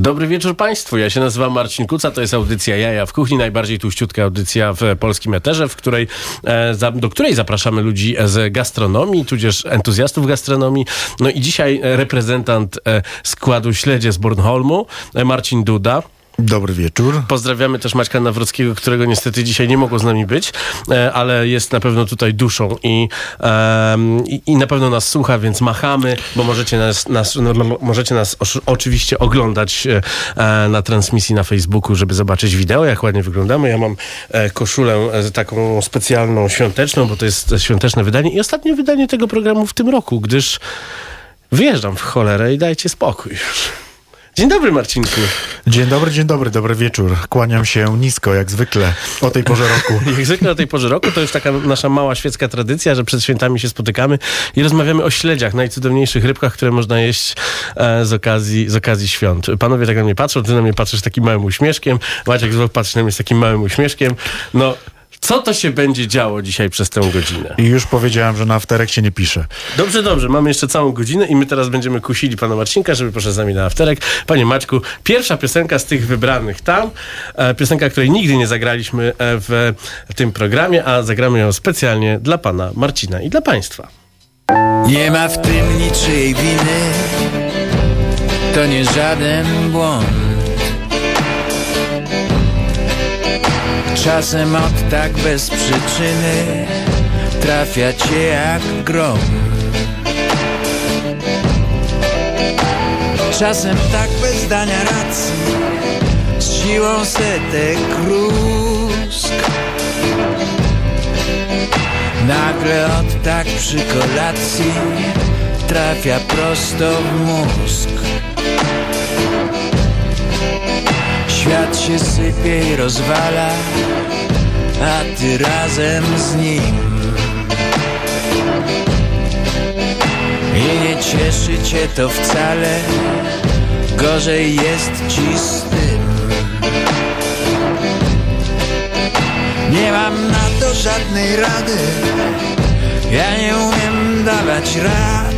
Dobry wieczór Państwu. Ja się nazywam Marcin Kuca. To jest audycja Jaja w Kuchni, najbardziej tuściutka audycja w polskim eterze, w której, e, do której zapraszamy ludzi z gastronomii, tudzież entuzjastów gastronomii. No i dzisiaj reprezentant e, składu Śledzie z Bornholmu, e, Marcin Duda. Dobry wieczór. Pozdrawiamy też Maćka Nawrockiego, którego niestety dzisiaj nie mogło z nami być, e, ale jest na pewno tutaj duszą i, i, i na pewno nas słucha, więc machamy, bo możecie nas, nas, no, no, możecie nas oczywiście oglądać e, e, na transmisji na Facebooku, żeby zobaczyć wideo, jak ładnie wyglądamy. Ja mam koszulę taką specjalną, świąteczną, bo to jest świąteczne wydanie i ostatnie wydanie tego programu w tym roku, gdyż wyjeżdżam w cholerę i dajcie spokój już. Dzień dobry, Marcinku. Dzień dobry, dzień dobry, dobry wieczór. Kłaniam się nisko, jak zwykle, o tej porze roku. Jak zwykle o tej porze roku to już taka nasza mała świecka tradycja, że przed świętami się spotykamy i rozmawiamy o śledziach, najcudowniejszych rybkach, które można jeść e, z, okazji, z okazji świąt. Panowie tak na mnie patrzą, ty na mnie patrzysz takim małym uśmieszkiem, Maciek znów patrzy na mnie z takim małym uśmieszkiem. No, co to się będzie działo dzisiaj przez tę godzinę? I już powiedziałem, że na afterek się nie pisze. Dobrze, dobrze, mamy jeszcze całą godzinę i my teraz będziemy kusili pana Marcinka, żeby poszedł z nami na afterek. Panie Maćku, pierwsza piosenka z tych wybranych tam, e, piosenka, której nigdy nie zagraliśmy e, w tym programie, a zagramy ją specjalnie dla pana Marcina i dla państwa. Nie ma w tym niczyjej winy, to nie żaden błąd. Czasem od tak bez przyczyny trafia cię jak grom. Czasem tak bez dania racji, z siłą setek krusk. Nagle od tak przy kolacji trafia prosto w mózg. Świat się sypie i rozwala, a ty razem z nim. I nie cieszy cię to wcale, gorzej jest ci z tym. Nie mam na to żadnej rady Ja nie umiem dawać rad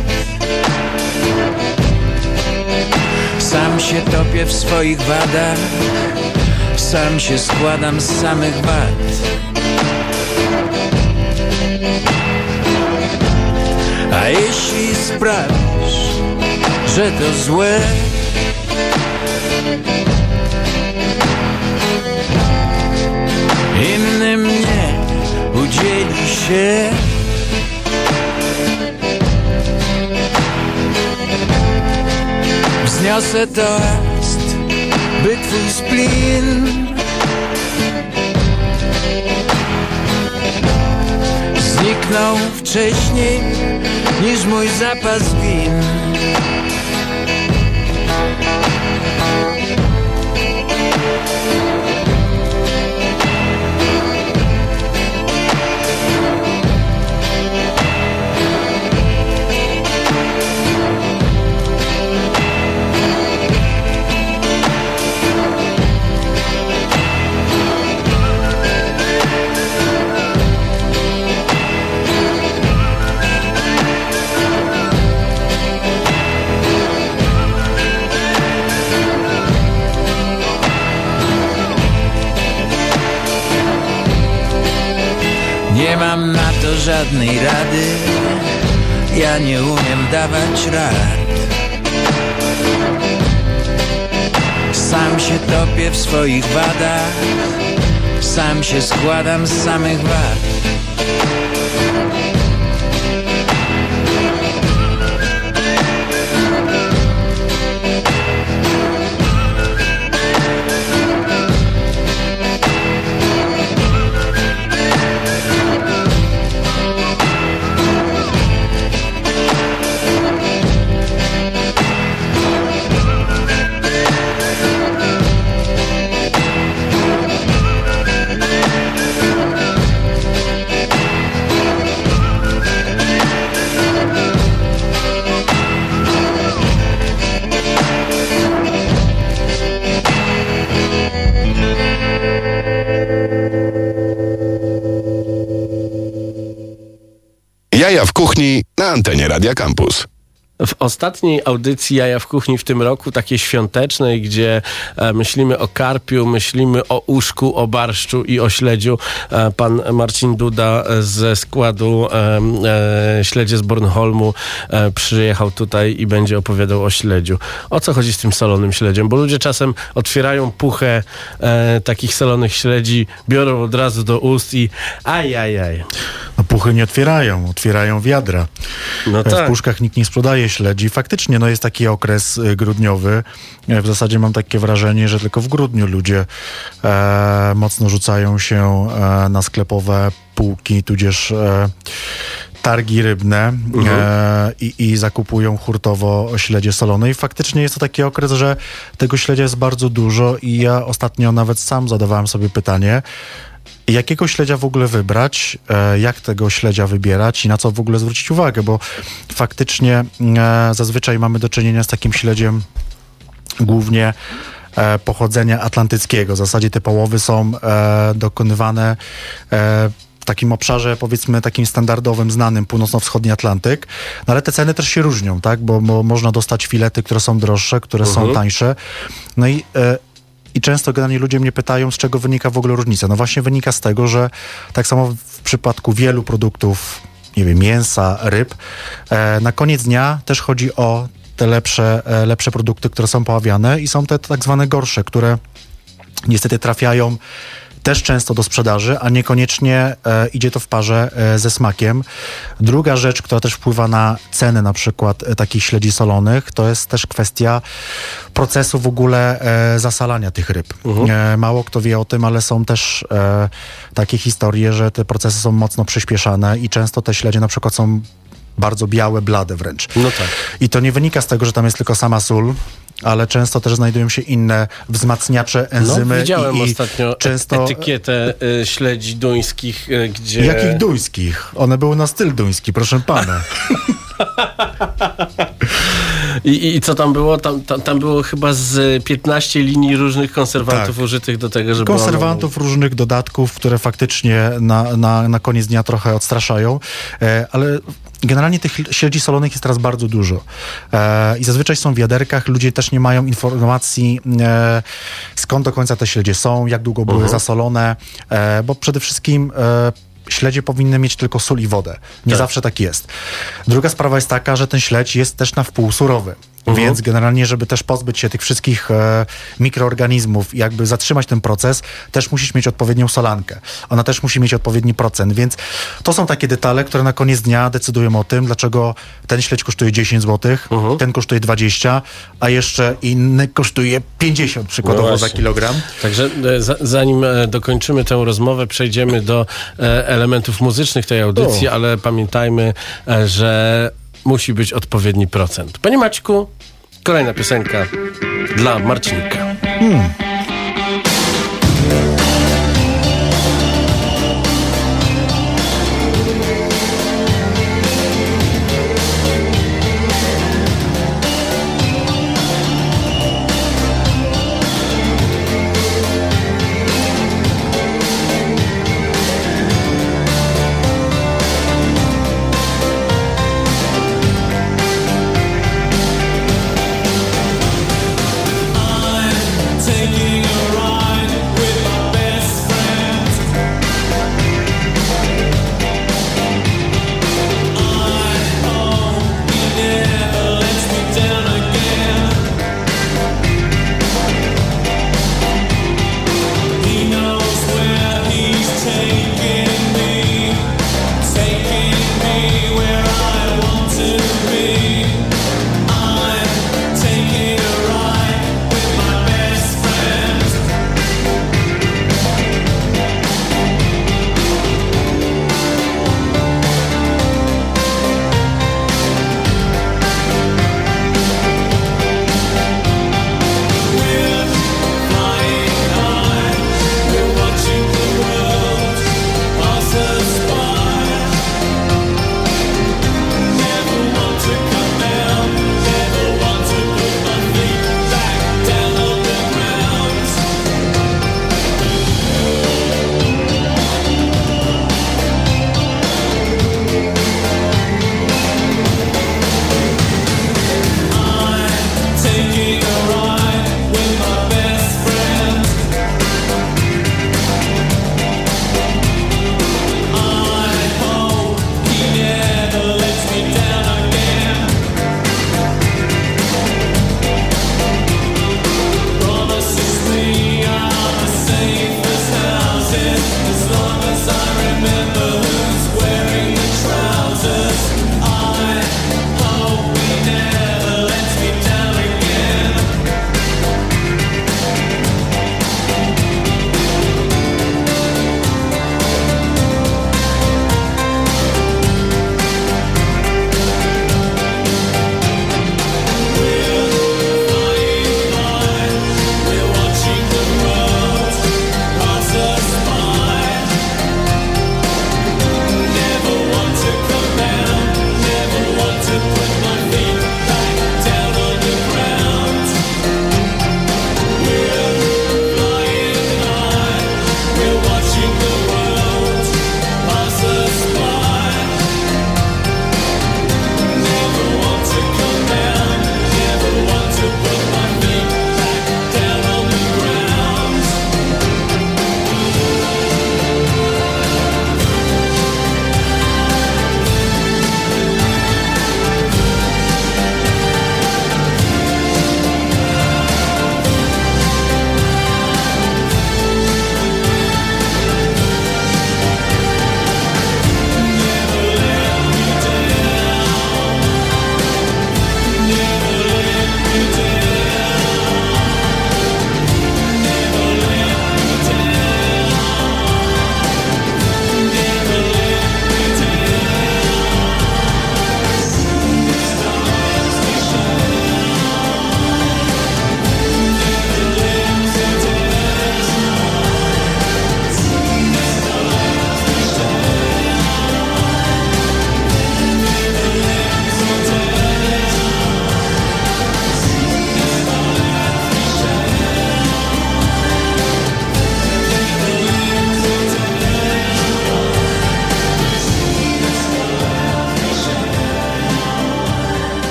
Sam się topię w swoich wadach Sam się składam z samych wad A jeśli sprawisz, że to złe innym nie udzieli się. Wzniosę toast, by twój splin zniknął wcześniej niż mój zapas win. Żadnej rady. Ja nie umiem dawać rad. Sam się topię w swoich wadach. Sam się składam z samych wad Jaja w kuchni na antenie Radia Campus. w ostatniej audycji Jaja w Kuchni w tym roku, takiej świątecznej, gdzie e, myślimy o karpiu, myślimy o uszku, o barszczu i o śledziu, e, pan Marcin Duda ze składu e, Śledzie z Bornholmu e, przyjechał tutaj i będzie opowiadał o śledziu. O co chodzi z tym solonym śledziem? Bo ludzie czasem otwierają puchę e, takich solonych śledzi, biorą od razu do ust i ajajaj. No, puchy nie otwierają, otwierają wiadra. No E, tak. W puszkach nikt nie sprzedaje śledzi. Faktycznie no, jest taki okres e, grudniowy. E, W zasadzie mam takie wrażenie, że tylko w grudniu ludzie e, mocno rzucają się e, na sklepowe półki, tudzież e, targi rybne e, i, i zakupują hurtowo śledzie solone. I faktycznie jest to taki okres, że tego śledzia jest bardzo dużo i ja ostatnio nawet sam zadawałem sobie pytanie, jakiego śledzia w ogóle wybrać, e, jak tego śledzia wybierać i na co w ogóle zwrócić uwagę, bo faktycznie e, zazwyczaj mamy do czynienia z takim śledziem głównie e, pochodzenia atlantyckiego. W zasadzie te połowy są dokonywane w takim obszarze, powiedzmy, takim standardowym, znanym, północno-wschodni Atlantyk. No ale te ceny też się różnią, tak? Bo, bo można dostać filety, które są droższe, które są Mhm. tańsze. No i i często generalnie ludzie mnie pytają, z czego wynika w ogóle różnica. No właśnie wynika z tego, że tak samo w przypadku wielu produktów, nie wiem, mięsa, ryb, e, na koniec dnia też chodzi o te lepsze, e, lepsze produkty, które są poławiane i są te tak zwane gorsze, które niestety trafiają też często do sprzedaży, a niekoniecznie e, idzie to w parze e, ze smakiem. Druga rzecz, która też wpływa na ceny na przykład e, takich śledzi solonych, to jest też kwestia procesu w ogóle e, zasalania tych ryb. E, mało kto wie o tym, ale są też e, takie historie, że te procesy są mocno przyspieszane i często te śledzie na przykład są bardzo białe, blade wręcz. No tak. I to nie wynika z tego, że tam jest tylko sama sól, ale często też znajdują się inne wzmacniacze, enzymy. No, widziałem i, i ostatnio często... etykietę y, śledzi duńskich, y, gdzie... Jakich duńskich? One były na styl duński, proszę pana. I, I co tam było? Tam, tam, tam było chyba z 15 linii różnych konserwantów Tak. użytych do tego, żeby... Konserwantów, różnych dodatków, które faktycznie na, na, na koniec dnia trochę odstraszają, e, ale generalnie tych śledzi solonych jest teraz bardzo dużo. E, I zazwyczaj są w wiaderkach, ludzie też nie mają informacji, e, skąd do końca te śledzie są, jak długo były zasolone, e, bo przede wszystkim e, śledzie powinny mieć tylko sól i wodę. Nie Tak. zawsze tak jest. Druga sprawa jest taka, że ten śledź jest też na wpół surowy. Więc generalnie, żeby też pozbyć się tych wszystkich e, mikroorganizmów i jakby zatrzymać ten proces, też musisz mieć odpowiednią solankę. Ona też musi mieć odpowiedni procent, więc to są takie detale, które na koniec dnia decydują o tym, dlaczego ten śledź kosztuje 10 zł, ten kosztuje 20, a jeszcze inny kosztuje 50 przykładowo No za kilogram. Także e, za, zanim e, dokończymy tę rozmowę, przejdziemy do e, elementów muzycznych tej audycji, O. ale pamiętajmy, że musi być odpowiedni procent. Panie Maćku, kolejna piosenka dla Marcinka. Take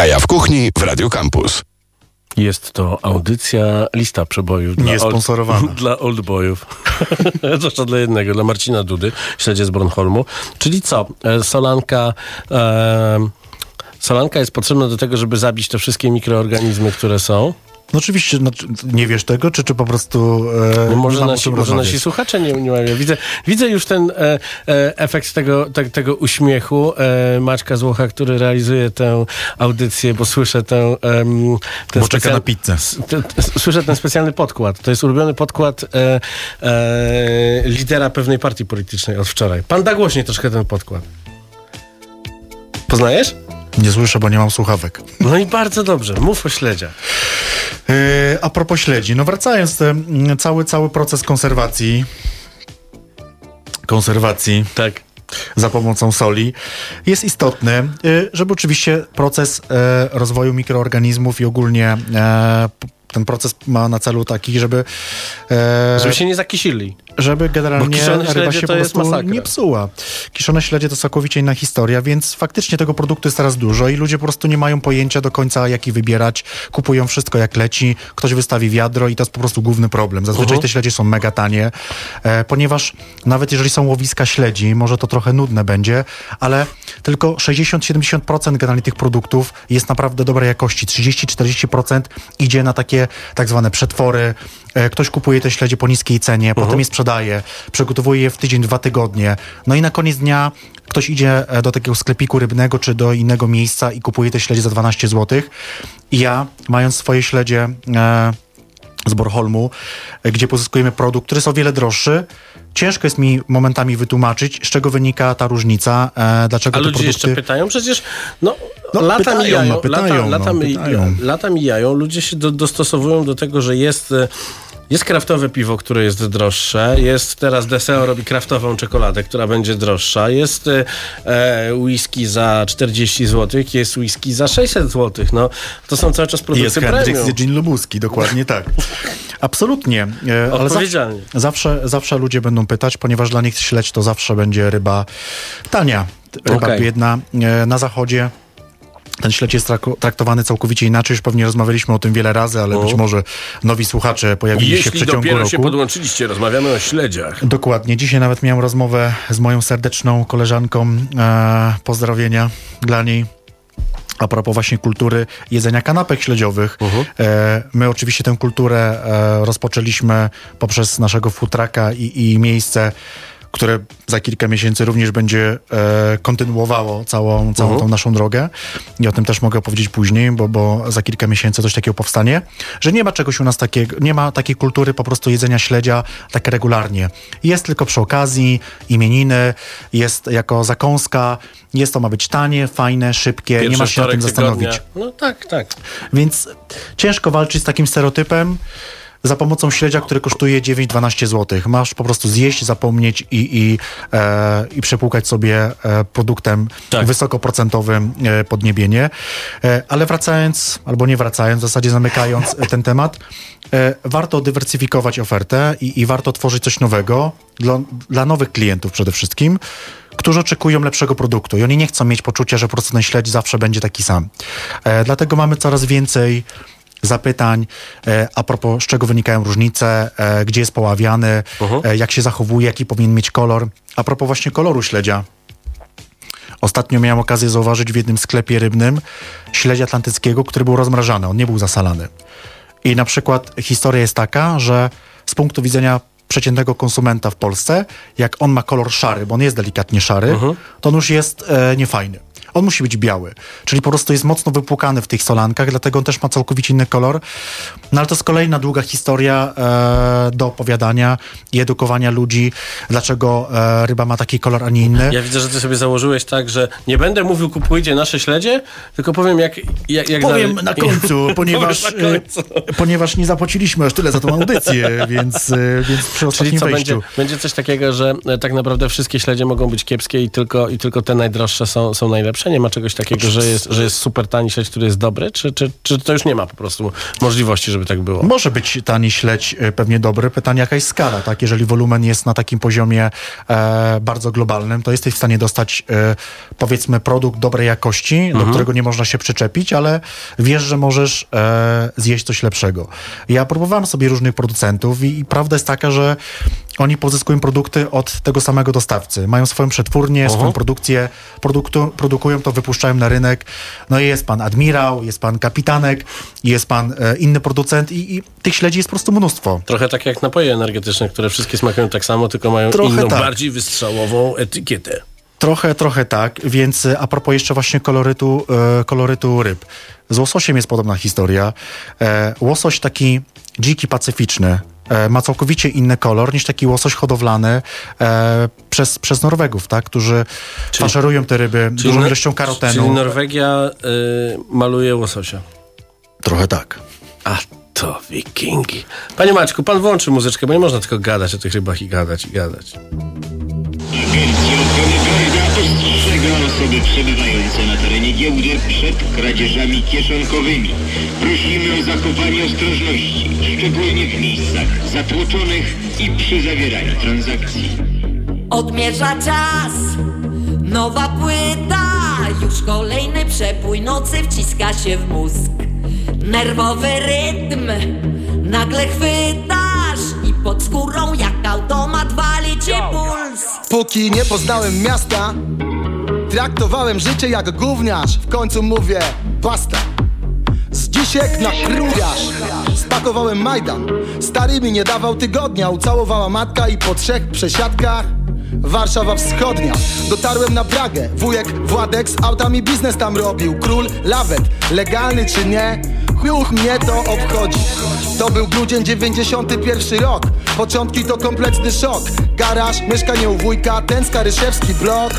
Jaja w kuchni w Radio Campus. Jest to audycja lista przebojów dla, Niesponsorowana. old, dla oldboyów. Zwłaszcza dla jednego, dla Marcina Dudy, śledzie z Bornholmu. Czyli co? E, Solanka... E, Solanka jest potrzebna do tego, żeby zabić te wszystkie mikroorganizmy, które są. No oczywiście, no, nie wiesz tego, czy, czy po prostu e, No może nasi, może nasi słuchacze nie, nie mają. Widzę, widzę już ten e, e, efekt tego, te, tego uśmiechu e, Maćka Złocha, który realizuje tę audycję, bo słyszę tę... ten Bo czeka na pizzę. te- te- Słyszę ten specjalny podkład. To jest ulubiony podkład e, e, lidera pewnej partii politycznej od wczoraj. Pan da głośniej troszkę ten podkład. Poznajesz? Nie słyszę, bo nie mam słuchawek. No i bardzo dobrze. Mów o śledziach. E, a propos śledzi, no wracając, e, m, cały, cały proces konserwacji, konserwacji Tak. za pomocą soli jest istotny, e, żeby oczywiście proces e, rozwoju mikroorganizmów i ogólnie ten proces ma na celu taki, żeby, Żeby się nie zakisili. Żeby generalnie ryba się po prostu nie psuła. Kiszone śledzie to całkowicie inna historia, więc faktycznie tego produktu jest teraz dużo i ludzie po prostu nie mają pojęcia do końca, jaki wybierać. Kupują wszystko jak leci, ktoś wystawi wiadro i to jest po prostu główny problem. Zazwyczaj Mhm. te śledzie są mega tanie, e, ponieważ nawet jeżeli są łowiska śledzi, może to trochę nudne będzie, ale tylko 60-70% generalnie tych produktów jest naprawdę dobrej jakości. 30-40% idzie na takie tak zwane przetwory. E, Ktoś kupuje te śledzie po niskiej cenie, potem je sprzedaje, przygotowuje je w tydzień, dwa tygodnie. No i na koniec dnia ktoś idzie e, do takiego sklepiku rybnego czy do innego miejsca i kupuje te śledzie za 12 zł. I ja, mając swoje śledzie e, z Borholmu, e, gdzie pozyskujemy produkt, który jest o wiele droższy, ciężko jest mi momentami wytłumaczyć, z czego wynika ta różnica, e, dlaczego A ludzie produkty... jeszcze pytają? Przecież no, No, lata pytają, mijają, no, pytają, lata, no, lata, mi- lata mijają, ludzie się do, dostosowują do tego, że jest... Jest kraftowe piwo, które jest droższe. Jest teraz Deseo robi kraftową czekoladę, która będzie droższa. Jest e, e, whisky za 40 zł, jest whisky za 600 zł. No, to są cały czas produkty Jest premium. i Gin Lubuski, dokładnie tak. Absolutnie. e, Ale zawsze, Odpowiedzialnie. zawsze, zawsze ludzie będą pytać, ponieważ dla nich śledź to zawsze będzie ryba tania, ryba Okej. biedna. E, Na zachodzie ten śledź jest trak- traktowany całkowicie inaczej. Już pewnie rozmawialiśmy o tym wiele razy, ale O. być może nowi słuchacze pojawili się w przeciągu roku. podłączyliście, rozmawiamy o śledziach. Dokładnie. Dzisiaj nawet miałem rozmowę z moją serdeczną koleżanką. E, pozdrowienia dla niej. A propos właśnie kultury jedzenia kanapek śledziowych. E, my oczywiście tę kulturę e, rozpoczęliśmy poprzez naszego futraka i, i miejsce, które za kilka miesięcy również będzie e, kontynuowało całą, całą tą naszą drogę. I o tym też mogę powiedzieć później, bo, bo za kilka miesięcy coś takiego powstanie, że nie ma czegoś u nas takiego, nie ma takiej kultury po prostu jedzenia śledzia tak regularnie. Jest tylko przy okazji, imieniny, jest jako zakąska, jest to ma być tanie, fajne, szybkie, nie ma się nad tym zastanowić. No tak, tak. Więc ciężko walczyć z takim stereotypem za pomocą śledzia, który kosztuje 9-12 zł. Masz po prostu zjeść, zapomnieć i, i, e, i przepłukać sobie e, produktem Tak. wysokoprocentowym e, podniebienie. E, ale wracając, albo nie wracając, w zasadzie zamykając ten temat, warto dywersyfikować ofertę i, i warto tworzyć coś nowego dla, dla nowych klientów przede wszystkim, którzy oczekują lepszego produktu i oni nie chcą mieć poczucia, że po prostu ten śledź zawsze będzie taki sam. E, dlatego mamy coraz więcej zapytań e, a propos z czego wynikają różnice, e, gdzie jest poławiany, e, jak się zachowuje, jaki powinien mieć kolor. A propos właśnie koloru śledzia. Ostatnio miałem okazję zauważyć w jednym sklepie rybnym śledź atlantyckiego, który był rozmrażany, on nie był zasalany. I na przykład historia jest taka, że z punktu widzenia przeciętnego konsumenta w Polsce, jak on ma kolor szary, bo on jest delikatnie szary, to on już jest e, niefajny. On musi być biały, czyli po prostu jest mocno wypłukany w tych solankach, dlatego on też ma całkowicie inny kolor. No ale to jest kolejna długa historia e, do opowiadania i edukowania ludzi, dlaczego e, ryba ma taki kolor, a nie inny. Ja widzę, że ty sobie założyłeś tak, że nie będę mówił kupujcie nasze śledzie, tylko powiem jak... jak, jak Powiem dalej- na końcu, ponieważ, na końcu. e, ponieważ nie zapłaciliśmy aż tyle za tą audycję, więc, e, więc przy Czyli ostatnim co, wejściu. będzie, będzie coś takiego, że e, tak naprawdę wszystkie śledzie mogą być kiepskie i tylko, i tylko te najdroższe są, są najlepsze? Najlepsze? Nie ma czegoś takiego, że jest, że jest super tani śledź, który jest dobry? Czy, czy, czy to już nie ma po prostu możliwości, żeby tak było? Może być tani śledź e, pewnie dobry. Pytanie, jaka jest skala, tak? Jeżeli wolumen jest na takim poziomie e, bardzo globalnym, to jesteś w stanie dostać e, powiedzmy produkt dobrej jakości, do którego nie można się przyczepić, ale wiesz, że możesz e, zjeść coś lepszego. Ja próbowałem sobie różnych producentów i, i prawda jest taka, że oni pozyskują produkty od tego samego dostawcy. Mają swoją przetwórnię, swoją produkcję, produktu, produkują to, wypuszczają na rynek. No i jest pan admirał, jest pan kapitanek, jest pan e, inny producent i, i tych śledzi jest po prostu mnóstwo. Trochę tak jak napoje energetyczne, które wszystkie smakują tak samo, tylko mają Trochę inną, tak. bardziej wystrzałową etykietę. Trochę, trochę tak, więc e, a propos jeszcze właśnie kolorytu, e, kolorytu ryb. Z łososiem jest podobna historia. E, łosoś taki dziki, pacyficzny, ma całkowicie inny kolor niż taki łosoś hodowlany e, przez, przez Norwegów, tak, którzy faszerują te ryby dużą ilością karotenu. Czyli Norwegia y, maluje łososia. Trochę tak. A to wikingi. Panie Maćku, pan włączy muzyczkę, bo nie można tylko gadać o tych rybach i gadać, i gadać. Agencja Ochrony Prawa ostrzega osoby przebywające na terenie giełdy przed kradzieżami kieszonkowymi. Prosimy o zachowanie ostrożności, szczególnie w miejscach zatłoczonych i przy zawieraniu transakcji. Odmierza czas, nowa płyta, już kolejny przepój nocy wciska się w mózg. Nerwowy rytm, nagle chwytasz i pod skórą jak automat wali ci puls. Póki nie poznałem miasta Traktowałem życie jak gówniarz. W końcu mówię basta Z dzisiek na krujasz Spakowałem Majdan. Stary mi nie dawał tygodnia. Ucałowała matka i po trzech przesiadkach Warszawa Wschodnia. Dotarłem na Pragę. Wujek Władek z autami biznes tam robił. Król Lawet. Legalny czy nie? Chuch mnie to obchodzi To był grudzień 91 rok. Początki to kompletny szok. Garaż, mieszkanie u wujka Ten skaryszewski blok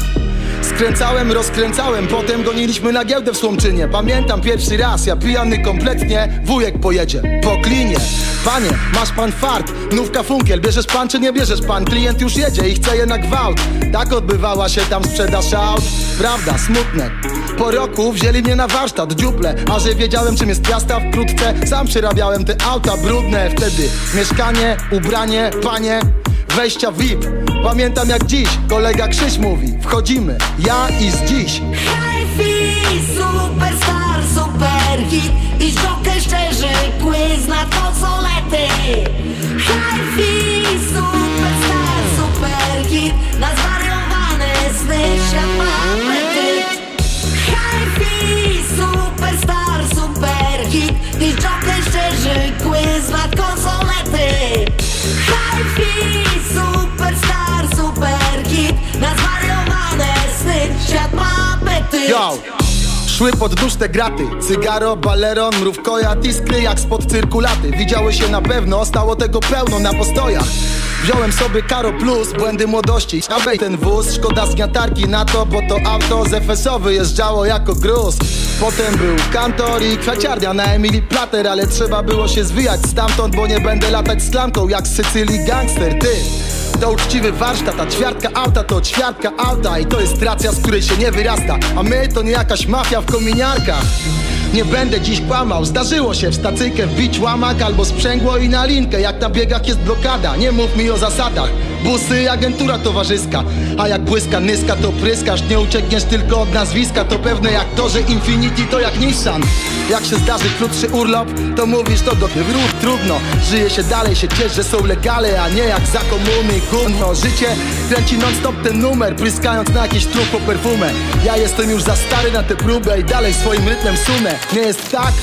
Skręcałem, rozkręcałem, potem goniliśmy na giełdę w Słomczynie. Pamiętam pierwszy raz, ja pijany kompletnie Wujek pojedzie po klinie. Panie, masz pan fart, nówka funkiel Bierzesz pan czy nie bierzesz pan? Klient już jedzie i chce je na gwałt. Tak odbywała się tam sprzedaż aut. Prawda, smutne. Po roku wzięli mnie na warsztat, dziuple A że wiedziałem czym jest piasta wkrótce Sam przerabiałem te auta brudne. Wtedy mieszkanie, ubranie, panie Wejścia VIP. Pamiętam jak dziś kolega Krzyś mówi Wchodzimy, ja i z dziś. Hi-fi, superstar, superhit I żokę szczerzy, quiz na konsolety Hi-fi, superstar, superhit Na zwariowane sny świat Szły pod dusz te graty. Cygaro, baleron, mrówkojat, iskry jak spod cyrkulaty. Widziały się na pewno, stało tego pełno na postojach. Wziąłem sobie Karo Plus, błędy młodości. Abej ten wóz, szkoda zgniatarki na to Bo to auto z FSO wyjeżdżało jako gruz. Potem był kantor i kwaciarnia na Emily Plater Ale trzeba było się zwijać stamtąd Bo nie będę latać z klamką jak z Sycylii gangster Ty to uczciwy warsztat, a ćwiartka auta to ćwiartka auta I to jest racja, z której się nie wyrasta. A my to nie jakaś mafia w kominiarkach. Nie będę dziś kłamał, zdarzyło się w stacyjkę wbić łamak albo sprzęgło i na linkę. Jak na biegach jest blokada, nie mów mi o zasadach Busy, agentura towarzyska. A jak błyska nyska to pryskasz. Nie uciekniesz tylko od nazwiska. To pewne jak to, że Infinity to jak Nissan. Jak się zdarzy krótszy urlop To mówisz to do wrót. Trudno. Żyje się dalej, się ciesz, że są legale A nie jak za komuny. Gówno Życie kręci non stop ten numer Pryskając na jakiś trup po perfumę. Ja jestem już za stary na tę próbę I dalej swoim rytmem sunę. Nie jest tak?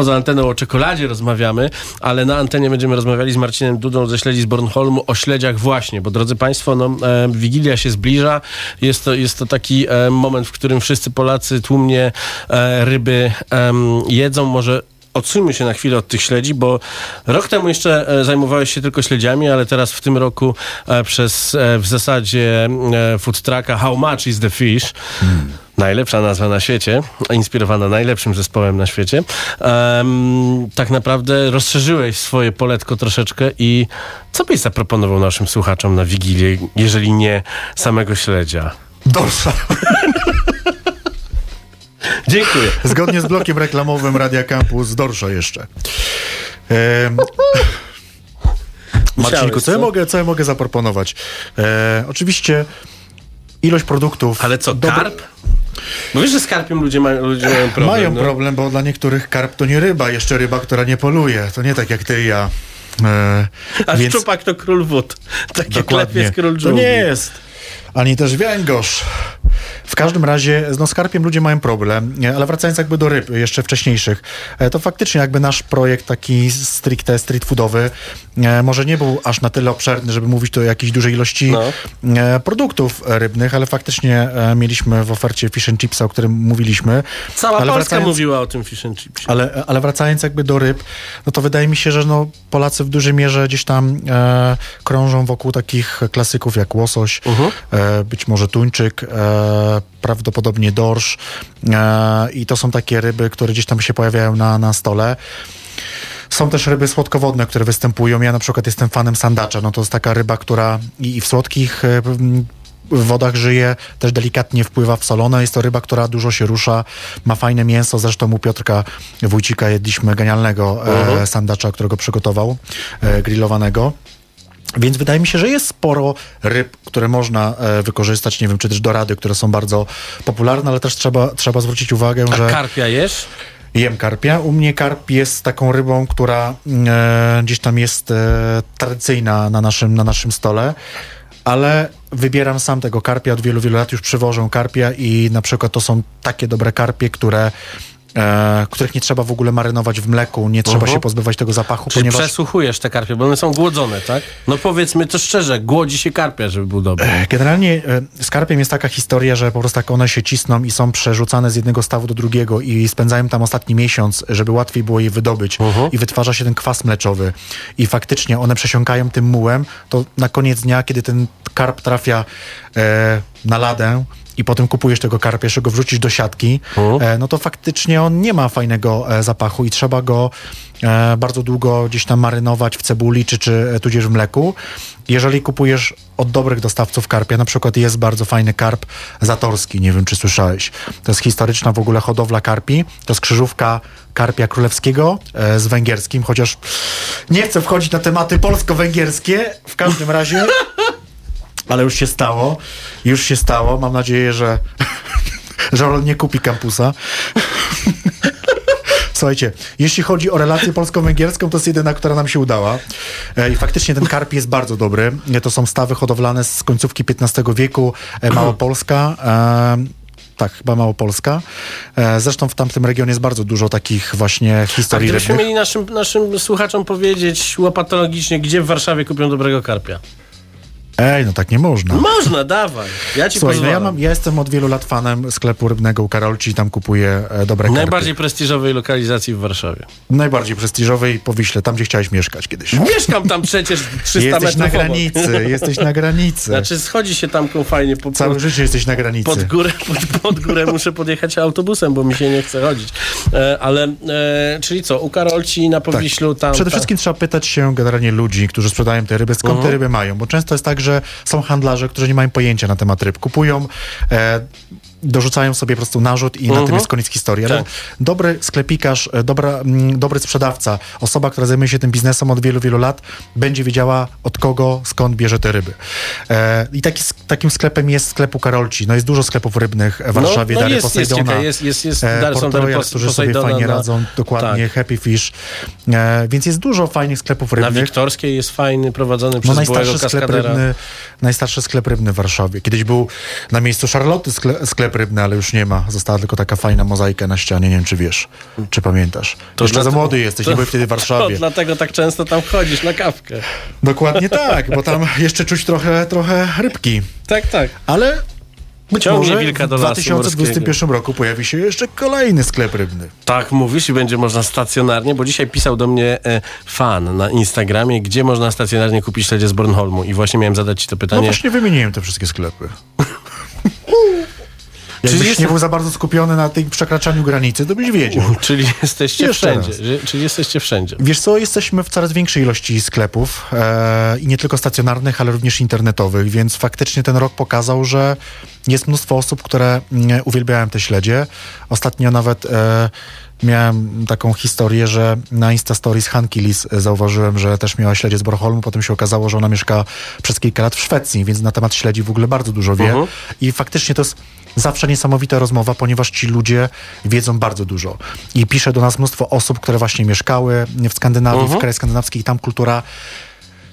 Poza anteną o czekoladzie rozmawiamy, ale na antenie będziemy rozmawiali z Marcinem Dudą ze śledzi z Bornholmu o śledziach właśnie, bo drodzy Państwo, no, e, Wigilia się zbliża. Jest to, jest to taki e, moment, w którym wszyscy Polacy tłumnie e, ryby jedzą. Może odsuńmy się na chwilę od tych śledzi, bo rok temu jeszcze e, zajmowałeś się tylko śledziami, ale teraz w tym roku e, przez e, w zasadzie food trucka How Much is the Fish? Najlepsza nazwa na świecie, inspirowana najlepszym zespołem na świecie. Em, tak naprawdę rozszerzyłeś swoje poletko troszeczkę i co byś zaproponował naszym słuchaczom na Wigilię, jeżeli nie samego śledzia? Dorsza. Dziękuję. Zgodnie z blokiem reklamowym Radia Campus, dorsza jeszcze. Em, Marcinku, co ja, mogę, co ja mogę zaproponować? E, oczywiście ilość produktów. Ale co, dobre- karp? Bo wiesz, że z karpiem ludzie mają, ludzie mają problem. Mają no? problem, bo dla niektórych karp to nie ryba, jeszcze ryba, która nie poluje. To nie tak jak ty i ja. E, A więc szczupak to król wód. Tak jak dokładnie. lepiej jest król To dżungli. nie jest. Ani też węgorz. W każdym razie, no z karpiem ludzie mają problem, ale wracając jakby do ryb jeszcze wcześniejszych, e, to faktycznie jakby nasz projekt taki stricte street foodowy e, może nie był aż na tyle obszerny, żeby mówić tu o jakiejś dużej ilości No. e, produktów rybnych, ale faktycznie mieliśmy w ofercie fish and chipsa, o którym mówiliśmy. Cała ale Polska wracając- mówiła o tym fish and chipsie. ale, ale wracając jakby do ryb, no to wydaje mi się, że no Polacy w dużej mierze gdzieś tam e, krążą wokół takich klasyków jak łosoś, e, być może tuńczyk, e, prawdopodobnie dorsz e, i to są takie ryby, które gdzieś tam się pojawiają na, na stole. Są też ryby słodkowodne, które występują. Ja na przykład jestem fanem sandacza. No to jest taka ryba, która i, w słodkich e, w wodach żyje, też delikatnie wpływa w solone. Jest to ryba, która dużo się rusza, ma fajne mięso. Zresztą u Piotrka Wójcika jedliśmy genialnego e, sandacza, którego przygotował, e, grillowanego. Więc wydaje mi się, że jest sporo ryb, które można e, wykorzystać, nie wiem, czy też dorady, które są bardzo popularne, ale też trzeba, trzeba zwrócić uwagę, A że... karpia jesz? Jem karpia. U mnie karp jest taką rybą, która e, gdzieś tam jest e, tradycyjna na naszym, na naszym stole, ale wybieram sam tego karpia. Od wielu, wielu lat już przywożę karpia i na przykład to są takie dobre karpie, które e, których nie trzeba w ogóle marynować w mleku, nie trzeba Mhm. się pozbywać tego zapachu, Czyli ponieważ przesłuchujesz te karpie, bo one są głodzone, tak? No powiedzmy to szczerze, głodzi się karpia, żeby był dobry. Generalnie e, z karpiem jest taka historia, że po prostu jak one się cisną i są przerzucane z jednego stawu do drugiego i spędzają tam ostatni miesiąc, żeby łatwiej było je wydobyć i wytwarza się ten kwas mleczowy i faktycznie one przesiąkają tym mułem, to na koniec dnia, kiedy ten karp trafia e, na ladę i potem kupujesz tego karpia, jeszcze go wrzucisz do siatki, e, no to faktycznie on nie ma fajnego e, zapachu i trzeba go e, bardzo długo gdzieś tam marynować w cebuli czy, czy tudzież w mleku. Jeżeli kupujesz od dobrych dostawców karpia, na przykład jest bardzo fajny karp zatorski, nie wiem czy słyszałeś. To jest historyczna w ogóle hodowla karpi, to jest krzyżówka karpia królewskiego z węgierskim, chociaż nie chcę wchodzić na tematy polsko-węgierskie, w każdym razie ale już się stało. Już się stało. Mam nadzieję, że, że on nie kupi kampusa. Słuchajcie, jeśli chodzi o relację polsko-węgierską, to jest jedyna, która nam się udała. E, I faktycznie ten karp jest bardzo dobry. E, To są stawy hodowlane z końcówki XV wieku, e, Małopolska. Tak, chyba Małopolska. Zresztą w tamtym regionie jest bardzo dużo takich właśnie A historii gdybyśmy rybnych. mieli naszym, naszym słuchaczom powiedzieć łopatologicznie, gdzie w Warszawie kupią dobrego karpia? Ej, no tak nie można. Można, dawaj. Ja ci Słuchaj, no ja, mam, ja jestem od wielu lat fanem sklepu rybnego u Karolci, tam kupuję e, dobre karpy. Najbardziej prestiżowej lokalizacji w Warszawie. Najbardziej prestiżowej po Wiśle, tam gdzie chciałeś mieszkać kiedyś. Mieszkam tam przecież 300 Jesteś metrów na obok. granicy, jesteś na granicy. Znaczy schodzi się tamką fajnie po, Całe po, życie jesteś na granicy. pod, górę, pod, pod górę muszę podjechać autobusem, bo mi się nie chce chodzić. E, ale, e, czyli co, u Karolci na Powiślu tam... Tak. Przede tam- wszystkim trzeba pytać się generalnie ludzi, którzy sprzedają te ryby, skąd Mhm. te ryby mają, bo często jest tak, że są handlarze, którzy nie mają pojęcia na temat ryb. Kupują, e, dorzucają sobie po prostu narzut i na tym jest koniec historii. Ale Mhm. Tak. dobry sklepikarz, e, dobra, mm, dobry sprzedawca, osoba, która zajmuje się tym biznesem od wielu, wielu lat, będzie wiedziała od kogo, skąd bierze te ryby. E, I taki, takim sklepem jest sklep u Karolci. No jest dużo sklepów rybnych w Warszawie, no Dary jest, jest, Poseidona. jest, jest, jest, e, Dary- są którzy sobie fajnie na- radzą, dokładnie, tak. Happy Fish. E, więc jest dużo fajnych sklepów Na rybnych. Wiktorskiej jest fajny, prowadzony No przez byłego najstarszy sklep, rybny, najstarszy sklep rybny w Warszawie. Kiedyś był na miejscu Charlotte sklep, sklep sklep rybny, ale już nie ma. Została tylko taka fajna mozaika na ścianie, nie wiem czy wiesz, czy pamiętasz. To Jeszcze za młody jesteś, nie byłeś wtedy w To Warszawie. dlatego tak często tam chodzisz na kawkę. Dokładnie tak, bo tam jeszcze czuć trochę, trochę rybki. Tak, tak. Ale być Ciągnie może wilka do w lasu 2021 roku pojawi się jeszcze kolejny sklep rybny. Tak mówisz i będzie można stacjonarnie, bo dzisiaj pisał do mnie e, fan na Instagramie, gdzie można stacjonarnie kupić śledzie z Bornholmu i właśnie miałem zadać ci to No pytanie. właśnie wymieniłem te wszystkie sklepy. Czyli Jakbyś jest- nie był za bardzo skupiony na tym przekraczaniu granicy, to byś wiedział. Czyli jesteście Jeszcze wszędzie. raz. Czyli jesteście wszędzie. Wiesz co, jesteśmy w coraz większej ilości sklepów e, i nie tylko stacjonarnych, ale również internetowych, więc faktycznie ten rok pokazał, że jest mnóstwo osób, które mm, uwielbiają te śledzie. Ostatnio nawet e, miałem taką historię, że na Insta Stories Hanki Lis zauważyłem, że też miała śledzie z Bornholmu, potem się okazało, że ona mieszka przez kilka lat w Szwecji, więc na temat śledzi w ogóle bardzo dużo wie Mhm. i faktycznie to jest zawsze niesamowita rozmowa, ponieważ ci ludzie wiedzą bardzo dużo. I pisze do nas mnóstwo osób, które właśnie mieszkały w Skandynawii, w krajach skandynawskich i tam kultura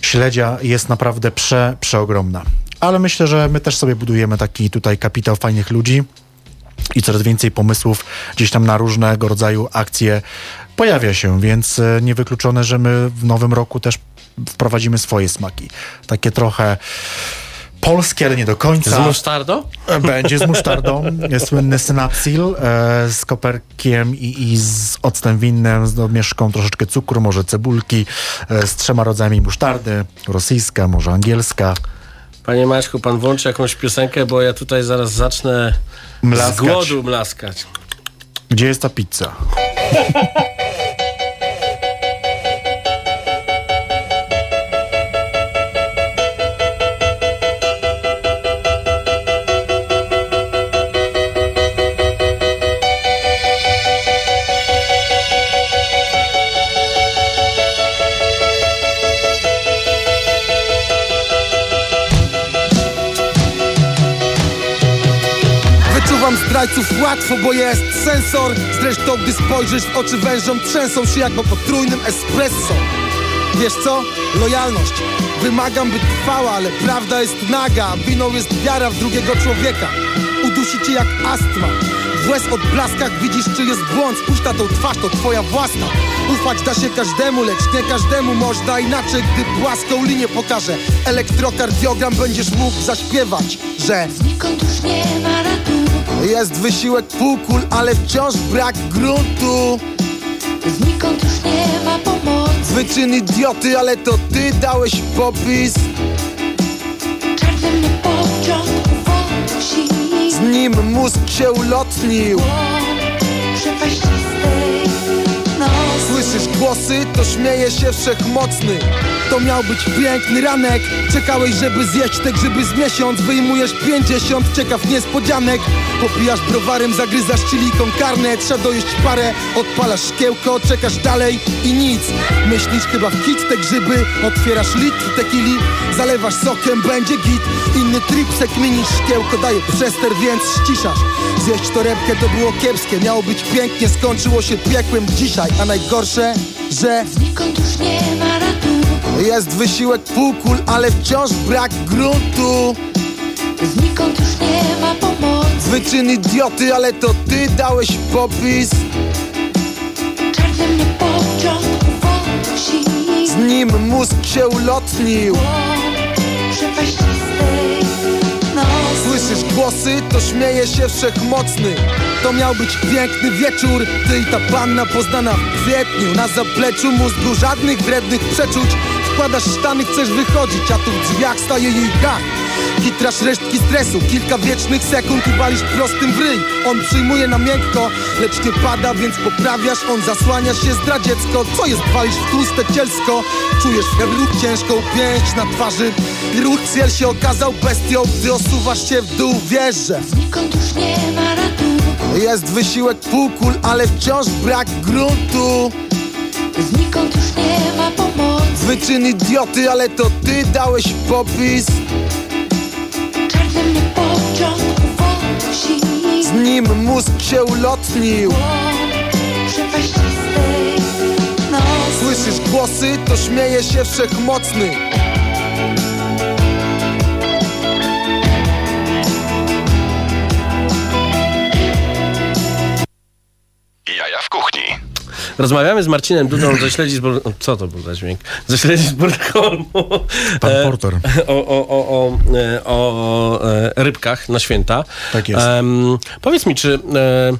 śledzia jest naprawdę prze, przeogromna. Ale myślę, że my też sobie budujemy taki tutaj kapitał fajnych ludzi i coraz więcej pomysłów gdzieś tam na różnego rodzaju akcje pojawia się, więc e, niewykluczone, że my w nowym roku też wprowadzimy swoje smaki. Takie trochę polskie, ale nie do końca. Z musztardą? Będzie z musztardą, słynny synapsil e, z koperkiem i, i z octem winnym, z domieszką troszeczkę cukru, może cebulki, e, z trzema rodzajami musztardy, rosyjska, może angielska. Panie Maćku, pan włączy jakąś piosenkę, bo ja tutaj zaraz zacznę z Mlaskać. głodu mlaskać. Gdzie jest ta pizza? łatwo, bo jest sensor. Zresztą gdy spojrzysz w oczy wężom Trzęsą się jak po potrójnym espresso. Wiesz co? Lojalność. Wymagam by trwała, ale prawda jest naga. Winą jest wiara w drugiego człowieka. Udusi cię jak astma. W łez odblaskach widzisz czy jest błąd. Spójrz na tą twarz, to twoja własna. Ufać da się każdemu, lecz nie każdemu można Inaczej, gdy płaską linię pokażę Elektrokardiogram będziesz mógł zaśpiewać Że Nikąd już nie ma ratunku jest wysiłek półkul, ale wciąż brak gruntu. Znikąd już nie ma pomocy. Wyczyn idioty, ale to ty dałeś popis. Mnie pociąg uwozi. Z nim mózg się ulotnił Słyszysz głosy, to śmieje się wszechmocny. To miał być piękny ranek. Czekałeś, żeby zjeść te grzyby z miesiąc. Wyjmujesz pięćdziesiąt ciekaw niespodzianek. Popijasz browarem, zagryzasz chiliką karne Trzeba dojeść parę, odpalasz szkiełko Czekasz dalej i nic. Myślisz chyba w hit te grzyby Otwierasz litr tequili Zalewasz sokiem, będzie git. Inny trip se kminisz, szkiełko daje przester Więc ściszasz. Zjeść torebkę to było kiepskie. Miało być pięknie, skończyło się piekłem dzisiaj. A najgorsze, że Znikąd już nie ma ratunku. jest wysiłek półkul, ale wciąż brak gruntu. Znikąd już nie ma pomocy. Wyczyn idioty, ale to ty dałeś popis. Czarny mnie pociąg uwozi Z nim mózg się ulotnił. Nocy Słyszysz głosy, to śmieje się wszechmocny. To miał być piękny wieczór Ty i ta panna poznana w kwietniu. Na zapleczu mózgu żadnych wrednych przeczuć Wkładasz sztany, chcesz wychodzić A tu w drzwiach staje jej gach. Kitrasz resztki stresu, kilka wiecznych sekund i walisz prostym w ryj. On przyjmuje na miękko, lecz nie pada, więc poprawiasz On zasłania się zdradziecko, co jest, walisz w tłuste cielsko? Czujesz w heblu ciężką pięść na twarzy. Ruch cel się okazał bestią, gdy osuwasz się w dół, wiesz, że Znikąd już nie ma ratunku jest wysiłek półkul, ale wciąż brak gruntu Znikąd już nie ma pomocy. Wyczyn idioty, ale to ty dałeś popis. Czarny mnie pociąg uwozi. Z nim mózg się ulotnił. Słyszysz głosy, to śmieje się wszechmocny Rozmawiamy z Marcinem Dudą ze śledzi z Co to był za dźwięk? Ze śledzi z Burholmu. Pan E, Porter. O, o, o, o, e, o e, rybkach na święta. Tak jest. Powiedz mi, czy e,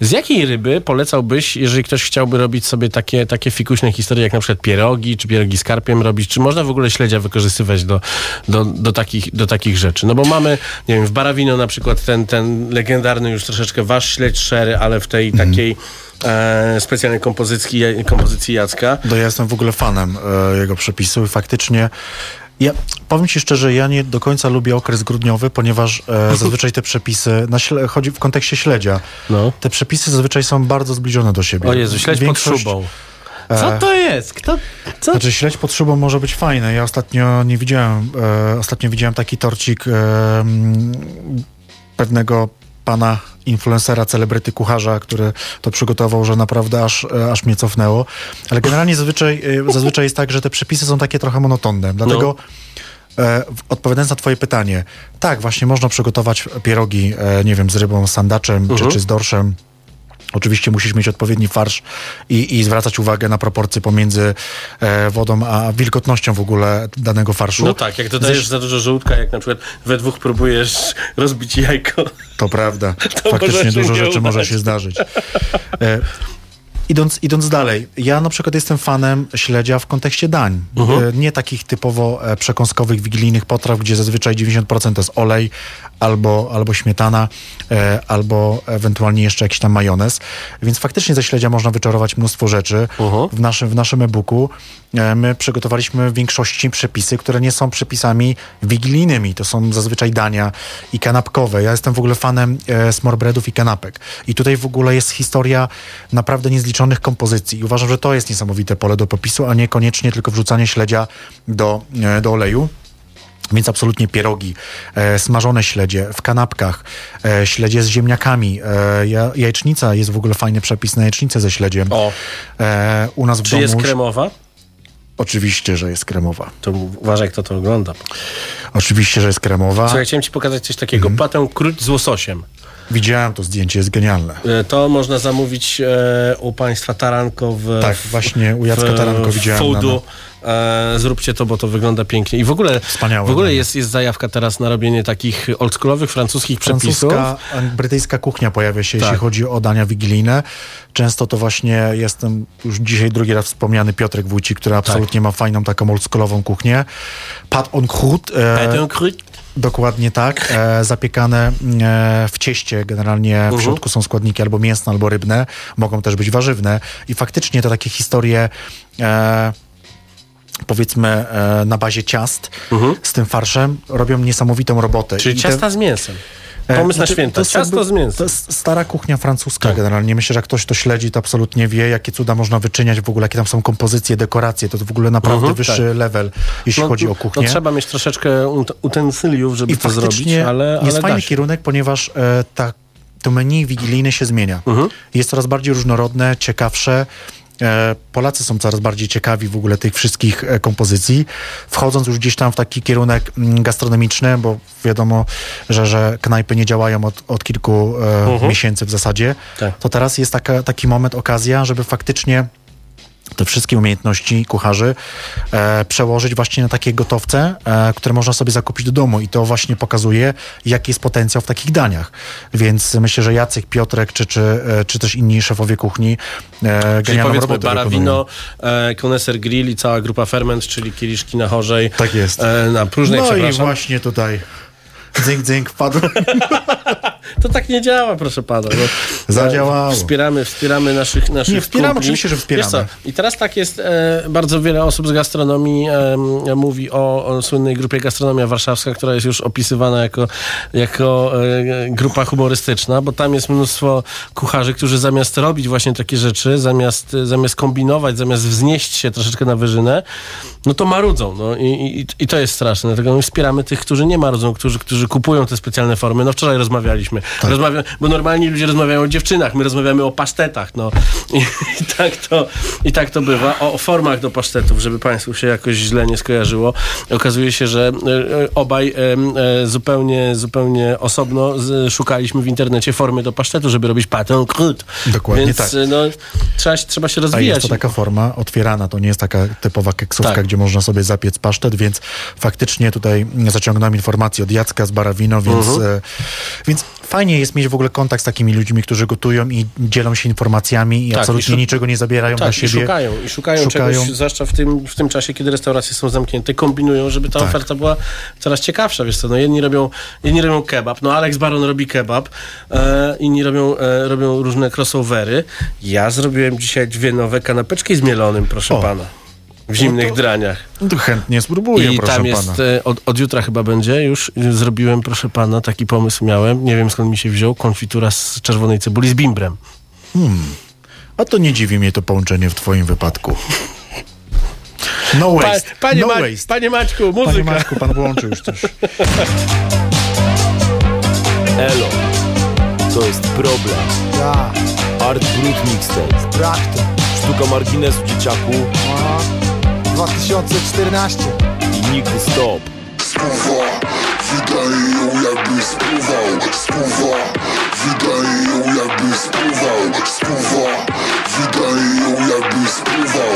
z jakiej ryby polecałbyś, jeżeli ktoś chciałby robić sobie takie, takie fikuśne historie, jak na przykład pierogi, czy pierogi z karpiem robić, czy można w ogóle śledzia wykorzystywać do, do, do, takich, do takich rzeczy? No bo mamy, nie wiem, w Barawino na przykład ten, ten legendarny już troszeczkę wasz śledź szery, ale w tej Mhm. takiej e, specjalnej kompozycji, kompozycji Jacka. To ja jestem w ogóle fanem e, jego przepisu i faktycznie ja powiem ci szczerze, ja nie do końca lubię okres grudniowy, ponieważ e, zazwyczaj te przepisy, na śle, chodzi w kontekście śledzia, No. te przepisy zazwyczaj są bardzo zbliżone do siebie. O Jezu, śledź pod Większość- szubą. Co to jest? Kto, co? Znaczy śledź pod szubą może być fajne. Ja ostatnio nie widziałem, e, ostatnio widziałem taki torcik e, pewnego pana influencera, celebryty kucharza, który to przygotował, że naprawdę aż, e, aż mnie cofnęło. Ale generalnie zazwyczaj, e, zazwyczaj jest tak, że te przepisy są takie trochę monotonne. Dlatego e, w- odpowiadając na twoje pytanie, tak, właśnie można przygotować pierogi, e, nie wiem, z rybą, z sandaczem czy, czy z dorszem. Oczywiście musisz mieć odpowiedni farsz i, i zwracać uwagę na proporcje pomiędzy e, wodą a wilgotnością w ogóle danego farszu. No tak, jak dodajesz za dużo żółtka, jak na przykład we dwóch próbujesz rozbić jajko. To prawda. To Faktycznie może dużo rzeczy może udać. się zdarzyć. E, idąc, idąc dalej, ja na przykład jestem fanem śledzia w kontekście dań. E, nie takich typowo e, przekąskowych, wigilijnych potraw, gdzie zazwyczaj 90% to jest olej albo, albo śmietana, e, albo ewentualnie jeszcze jakiś tam majonez. Więc faktycznie ze śledzia można wyczarować mnóstwo rzeczy. Mhm. W naszym, w naszym e-booku my przygotowaliśmy w większości przepisy, które nie są przepisami wigilijnymi. To są zazwyczaj dania i kanapkowe. Ja jestem w ogóle fanem smorbreadów i kanapek. I tutaj w ogóle jest historia naprawdę kompozycji. I uważam, że to jest niesamowite pole do popisu, a nie koniecznie tylko wrzucanie śledzia do, e, do oleju. Więc absolutnie pierogi, e, smażone śledzie w kanapkach, e, śledzie z ziemniakami. E, ja, jajecznica jest w ogóle fajny przepis na jajecznicę ze śledziem. O. E, u nas w Czy domu jest kremowa? Oczywiście, że jest kremowa. To uważaj, kto to ogląda. Oczywiście, że jest kremowa. Chciałem ci pokazać coś takiego. Mhm. Patę krót z łososiem. Widziałem to zdjęcie, jest genialne. E, To można zamówić e, u państwa Taranko w... Tak, właśnie u Jacka w- Taranko widziałem Foodu. na- E, zróbcie to, bo to wygląda pięknie. I w ogóle, Wspaniałe w ogóle jest, jest zajawka teraz na robienie takich oldschoolowych francuskich przepisów. Francuska, brytyjska kuchnia pojawia się, Tak. jeśli chodzi o dania wigilijne. Często to właśnie jestem już dzisiaj drugi raz wspomniany Piotrek Wójcik, który Tak. absolutnie ma fajną taką oldschoolową kuchnię. Pat on croûte. E, Patę krót. Dokładnie tak. E, zapiekane e, w cieście. Generalnie Mhm. w środku są składniki albo mięsne, albo rybne. Mogą też być warzywne. I faktycznie to takie historie e, powiedzmy e, na bazie ciast z tym farszem robią niesamowitą robotę. Mhm. Czyli I te- ciasta z mięsem. E, Pomysł na znaczy, święta. jest Ciasto jakby- z mięsem. To jest stara kuchnia francuska Tak. generalnie. Myślę, że ktoś to śledzi, to absolutnie wie, jakie cuda można wyczyniać w ogóle, jakie tam są kompozycje, dekoracje. To w ogóle naprawdę Mhm, wyższy tak. level, jeśli chodzi o kuchnię. No, trzeba mieć troszeczkę ut- utensyliów, żeby I to zrobić, ale, ale jest fajny się. kierunek, ponieważ e, ta, to menu wigilijne się zmienia. Mhm. Jest coraz bardziej różnorodne, ciekawsze. E, Polacy są coraz bardziej ciekawi w ogóle tych wszystkich e, kompozycji, wchodząc już gdzieś tam w taki kierunek mm, gastronomiczny, bo wiadomo, że, że knajpy nie działają od, od kilku e, miesięcy w zasadzie, Tak. to teraz jest taka, taki moment, okazja, żeby faktycznie te wszystkie umiejętności kucharzy e, przełożyć właśnie na takie gotowce, e, które można sobie zakupić do domu i to właśnie pokazuje, jaki jest potencjał w takich daniach. Więc myślę, że Jacek, Piotrek, czy, czy, e, czy też inni szefowie kuchni e, Czyli powiedzmy. Barawino, e, Koneser Grill i cała grupa Ferment, czyli kieliszki na chorzej. Tak jest. E, na próżnej, No i właśnie tutaj dzynk, dzynk wpadł. To tak nie działa, proszę pana. No, Zadziałało. Wspieramy, wspieramy naszych, naszych Nie, wspieramy, kumpli. oczywiście, że wspieramy. I teraz tak jest, e, bardzo wiele osób z gastronomii e, mówi o, o słynnej grupie Gastronomia Warszawska, która jest już opisywana jako, jako e, grupa humorystyczna, bo tam jest mnóstwo kucharzy, którzy zamiast robić właśnie takie rzeczy, zamiast, zamiast kombinować, zamiast wznieść się troszeczkę na wyżynę, no to marudzą. No, i, i, I to jest straszne. Dlatego my wspieramy tych, którzy nie marudzą, którzy, którzy którzy kupują te specjalne formy. No wczoraj rozmawialiśmy. Tak. Rozmawia, bo normalni ludzie rozmawiają o dziewczynach, my rozmawiamy o pasztetach. No. I, i, tak, to, I tak to bywa. O, o formach do pasztetów, żeby Państwu się jakoś źle nie skojarzyło. Okazuje się, że e, obaj e, zupełnie, zupełnie osobno szukaliśmy w internecie formy do pasztetu, żeby robić patent croûte. Dokładnie Więc tak. no, trzeba, się- trzeba się A rozwijać. jest to taka forma otwierana, to nie jest taka typowa keksówka, Tak. gdzie można sobie zapiec pasztet, więc faktycznie tutaj zaciągnąłem informacje od Jacka z Barawino, więc, Mhm. e, więc fajnie jest mieć w ogóle kontakt z takimi ludźmi, którzy gotują i dzielą się informacjami i Tak, absolutnie i niczego nie zabierają Tak, dla i siebie. szukają, i szukają, Szukają. czegoś, zwłaszcza w tym, w tym czasie, kiedy restauracje są zamknięte, kombinują, żeby ta Tak. oferta była coraz ciekawsza, wiesz co, no jedni robią, jedni robią kebab, no Alex Baron robi kebab, e, inni robią, e, robią różne crossovery. Ja zrobiłem dzisiaj dwie nowe kanapeczki z mielonym, proszę O. pana. W zimnych draniach. No to chętnie spróbuję, I proszę tam pana. jest, e, od, od jutra chyba będzie, już zrobiłem, proszę pana, taki pomysł miałem, nie wiem skąd mi się wziął, konfitura z czerwonej cebuli z bimbrem. A to nie dziwi mnie to połączenie w twoim wypadku. No Pa, waste, panie, no Ma, waste. panie Maćku, muzyka. Panie Maćku, pan włączył już coś. Elo, to jest problem. Ja, Art Brut Mixtape. brak to. Sztuka marginesu dzieciaku Aha. 2014. i nigdy stop. Spływa, wydaje ją jakby spływał Spływa, wydaje ją jakby spływał Spływa, wydaje ją jakby spływał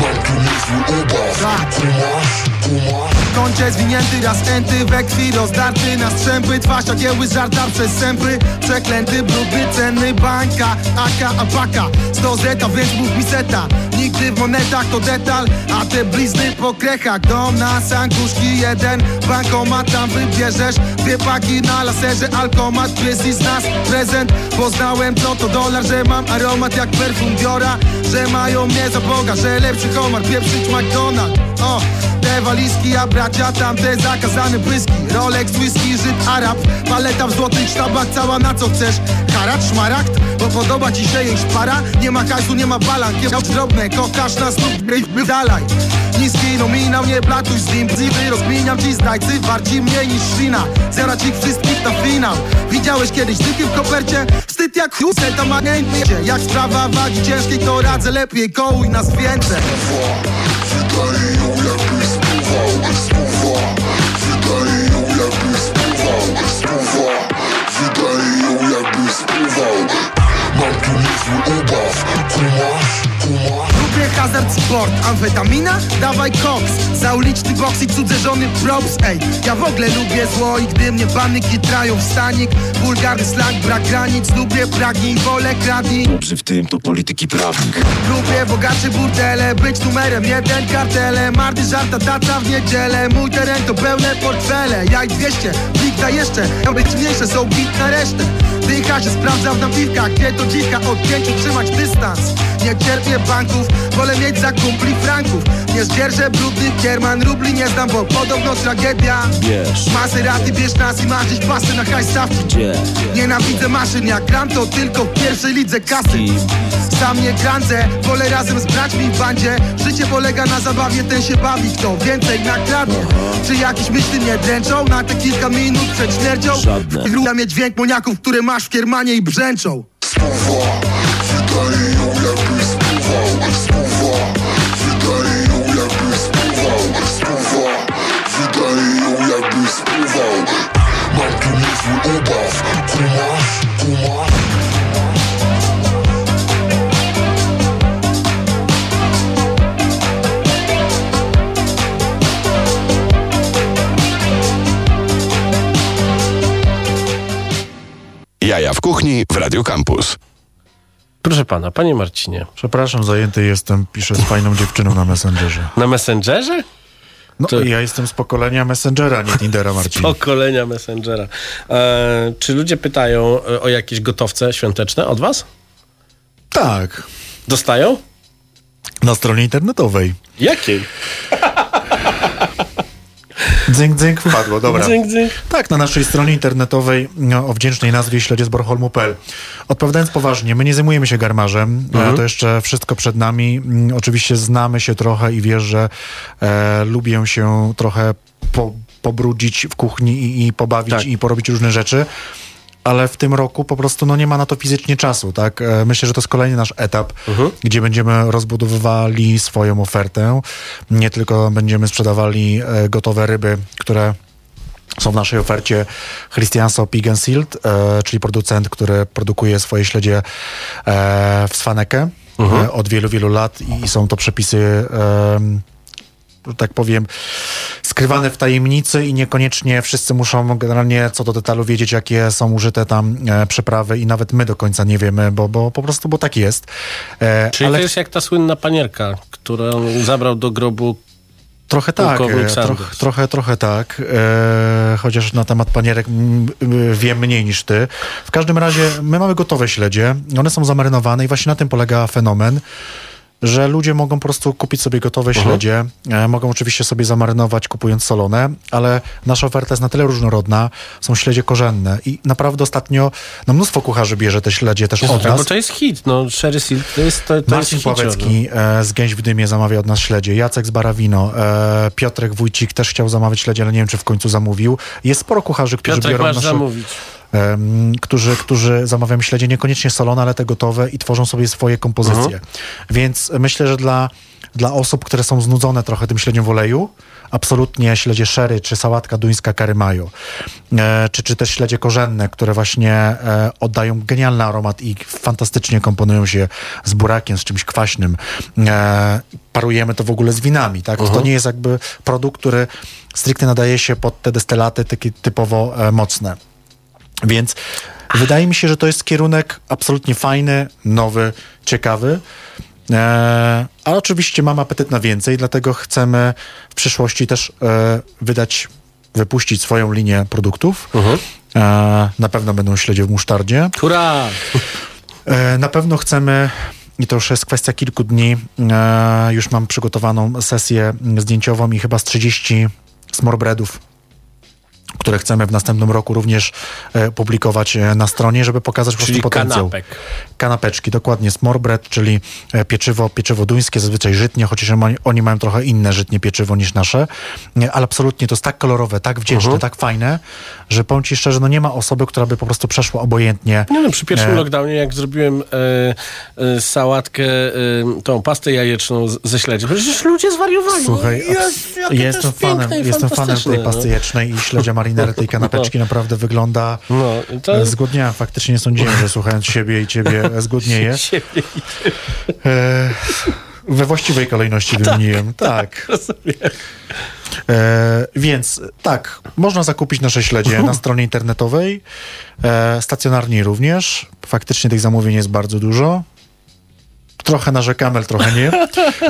Mam tu niezły ubaw Tak. Kumasz, kumasz W kącie zwinięty, raz enty, we krwi rozdarty. Na strzępy, twarz jagieły żarta przez sępy. Przeklęty, brudny, cenny, bańka Aka, apaka, sto zeta, więc mów mi seta. Nigdy w monetach to detal, a te blizny po krechach. Dom na sankuszki, jeden bankomat tam wybierzesz. Dwie paki na laserze, alkomat, z nas prezent Poznałem co to dolar, że mam aromat jak perfum Diora Że mają mnie za Boga, że lepszy homar, pieprzyć McDonald O, te walizki, a bracia tamte zakazane błyski. Rolex, whisky, Żyd, Arab Paleta w złotych sztabach, cała na co chcesz. Karat, szmaragd, bo podoba ci się jej szpara Nie ma hajsu, nie ma balan, kiełcz drobne Kokasz na stóp, dalej Niski nominał, nie platuj z nim. Bzywy rozkminiam ci zdrajcy, warci mniej niż ślina. Zjarać ich wszystkich na finał. Widziałeś kiedyś dychy w kopercie? Wstyd jak chusę, to ma nie Jak sprawa wagi ciężkiej, to radzę lepiej Kołuj nas więcej. Wydaje Mam tu niezły ubaw Kumasz, kumasz Lubię hazard sport, amfetamina? Dawaj koks. Za uliczny boks i cudze żony props, ej. Ja w ogóle lubię zło i gdy mnie bany kitrają w stanik. Wulgarny slang, brak granic Lubię pragnij, wolę kradnij. Dobrzy w tym to polityki prawnik. Lubię bogaczy burdele, być numerem jeden kartele. Mardy żarta taca w niedzielę. Mój teren to pełne portfele. Ja i 200, blik jeszcze Miał być mniejsze, są bit na resztę. Dycha się sprawdza w napiwkach Gdzie to dziwka, od pięciu trzymać dystans. Nie cierpię banków, wolę mieć za kumpli franków. Nie zdzierżę brudnych kierman Rubli nie znam, bo podobno tragedia. Bierz, Maseraty, bierz nas i marzyć pasy na high stawki gdzie? Nienawidzę maszyn, jak gram to tylko w pierwszej lidze kasy? Sam nie grandzę, wolę razem z braćmi w bandzie. Życie polega na zabawie, ten się bawi, kto więcej nakradnie. Czy jakieś myśli mnie dręczą? Na te kilka minut przed śmiercią? Żadne. Lubię mieć dźwięk moniaków, które masz w kiermanie i brzęczą Jaja w kuchni w Radio Campus. Proszę pana, panie Marcinie, Przepraszam, zajęty jestem, piszę z fajną dziewczyną na Messengerze. na Messengerze? No, To- ja jestem z pokolenia Messengera, nie Tindera, Marcin. Pokolenia Messengera. E, czy ludzie pytają e, o jakieś gotowce świąteczne od was? Tak, Dostają? na stronie internetowej. Jakiej? Dzynk, dzynk, wpadło, dobra. Tak, na naszej stronie internetowej no, o wdzięcznej nazwie śledzie z Bornholmu.pl. Odpowiadając poważnie, my nie zajmujemy się garmarzem, Mhm. to jeszcze wszystko przed nami. Mm, Oczywiście znamy się trochę i wiesz, że e, lubię się trochę po, pobrudzić w kuchni i, i pobawić Tak. i porobić różne rzeczy. Ale w tym roku po prostu no, nie ma na to fizycznie czasu, tak? E, Myślę, że to jest kolejny nasz etap, gdzie będziemy rozbudowywali swoją ofertę. Nie tylko będziemy sprzedawali e, gotowe ryby, które są w naszej ofercie Christianso Pig Sealed, e, czyli producent, który produkuje swoje śledzie e, w Svanekę e, od wielu, wielu lat i, i są to przepisy tak powiem, skrywane w tajemnicy i niekoniecznie wszyscy muszą generalnie co do detalu wiedzieć, jakie są użyte tam e, przyprawy i nawet my do końca nie wiemy, bo, bo po prostu, bo tak jest. E, Czyli ale to jest jak ta słynna panierka, którą zabrał do grobu Trochę tak, e, troch, trochę, trochę tak, e, chociaż na temat panierek wiem mniej niż ty. W każdym razie my mamy gotowe śledzie, one są zamarynowane i właśnie na tym polega fenomen, że ludzie mogą po prostu kupić sobie gotowe śledzie, e, mogą oczywiście sobie zamarynować kupując solone, ale nasza oferta jest na tyle różnorodna, są śledzie korzenne i naprawdę ostatnio no mnóstwo kucharzy bierze te śledzie też od Tak, nas. bo to jest hit, no Sherry Silk to jest to, to Marcin jest hicior, Pławecki e, z Gęś w Dymie zamawia od nas śledzie, Jacek z Barawino, e, Piotrek Wójcik też chciał zamawiać śledzie, ale nie wiem, czy w końcu zamówił. Jest sporo kucharzy, no. którzy Piotrek biorą nasze, zamówić. Em, którzy, którzy zamawiają śledzie niekoniecznie solone, ale te gotowe i tworzą sobie swoje kompozycje. Mhm. Więc myślę, że dla, dla osób, które są znudzone trochę tym śledziem w oleju, absolutnie śledzie sherry, czy sałatka duńska curry mayo, e, czy, czy też śledzie korzenne, które właśnie e, oddają genialny aromat i fantastycznie komponują się z burakiem, z czymś kwaśnym. E, parujemy to w ogóle z winami, tak? To nie jest jakby produkt, który stricte nadaje się pod te destylaty takie typowo e, mocne. Więc wydaje mi się, że to jest kierunek absolutnie fajny, nowy, ciekawy. E, ale oczywiście mam apetyt na więcej, dlatego chcemy w przyszłości też e, wydać, wypuścić swoją linię produktów. E, na pewno będą śledzie w musztardzie. Hurra! E, Na pewno chcemy, i to już jest kwestia kilku dni, e, już mam przygotowaną sesję zdjęciową i chyba z 30 smorbreadów, które chcemy w następnym roku również e, publikować e, na stronie, żeby pokazać po Czyli prostu potencjał. kanapek. Kanapeczki, dokładnie smorbread, czyli e, pieczywo, pieczywo duńskie, zazwyczaj żytnie, chociaż oni- mają trochę inne żytnie pieczywo niż nasze, ale absolutnie to jest tak kolorowe, tak wdzięczne, Mhm. tak fajne, że powiem ci szczerze, no nie ma osoby, która by po prostu przeszła obojętnie. Nie no, przy pierwszym E, lockdownie, jak zrobiłem e, e, sałatkę, tą pastę jajeczną z, ze śledziem, przecież ludzie zwariowali. Słuchaj, no, to jestem fanem, jestem fanem tej pasty jecznej i śledzia marinery, tej kanapeczki naprawdę wygląda No, no to. Faktycznie nie sądziłem, że słuchając siebie i ciebie e, zgłodnieje. siebie E, we właściwej kolejności wymieniłem. Tak. rozumiem. E, więc tak, można zakupić nasze śledzie na stronie internetowej, e, stacjonarnie również. Faktycznie tych zamówień jest bardzo dużo. Trochę narzekamy, ale trochę nie,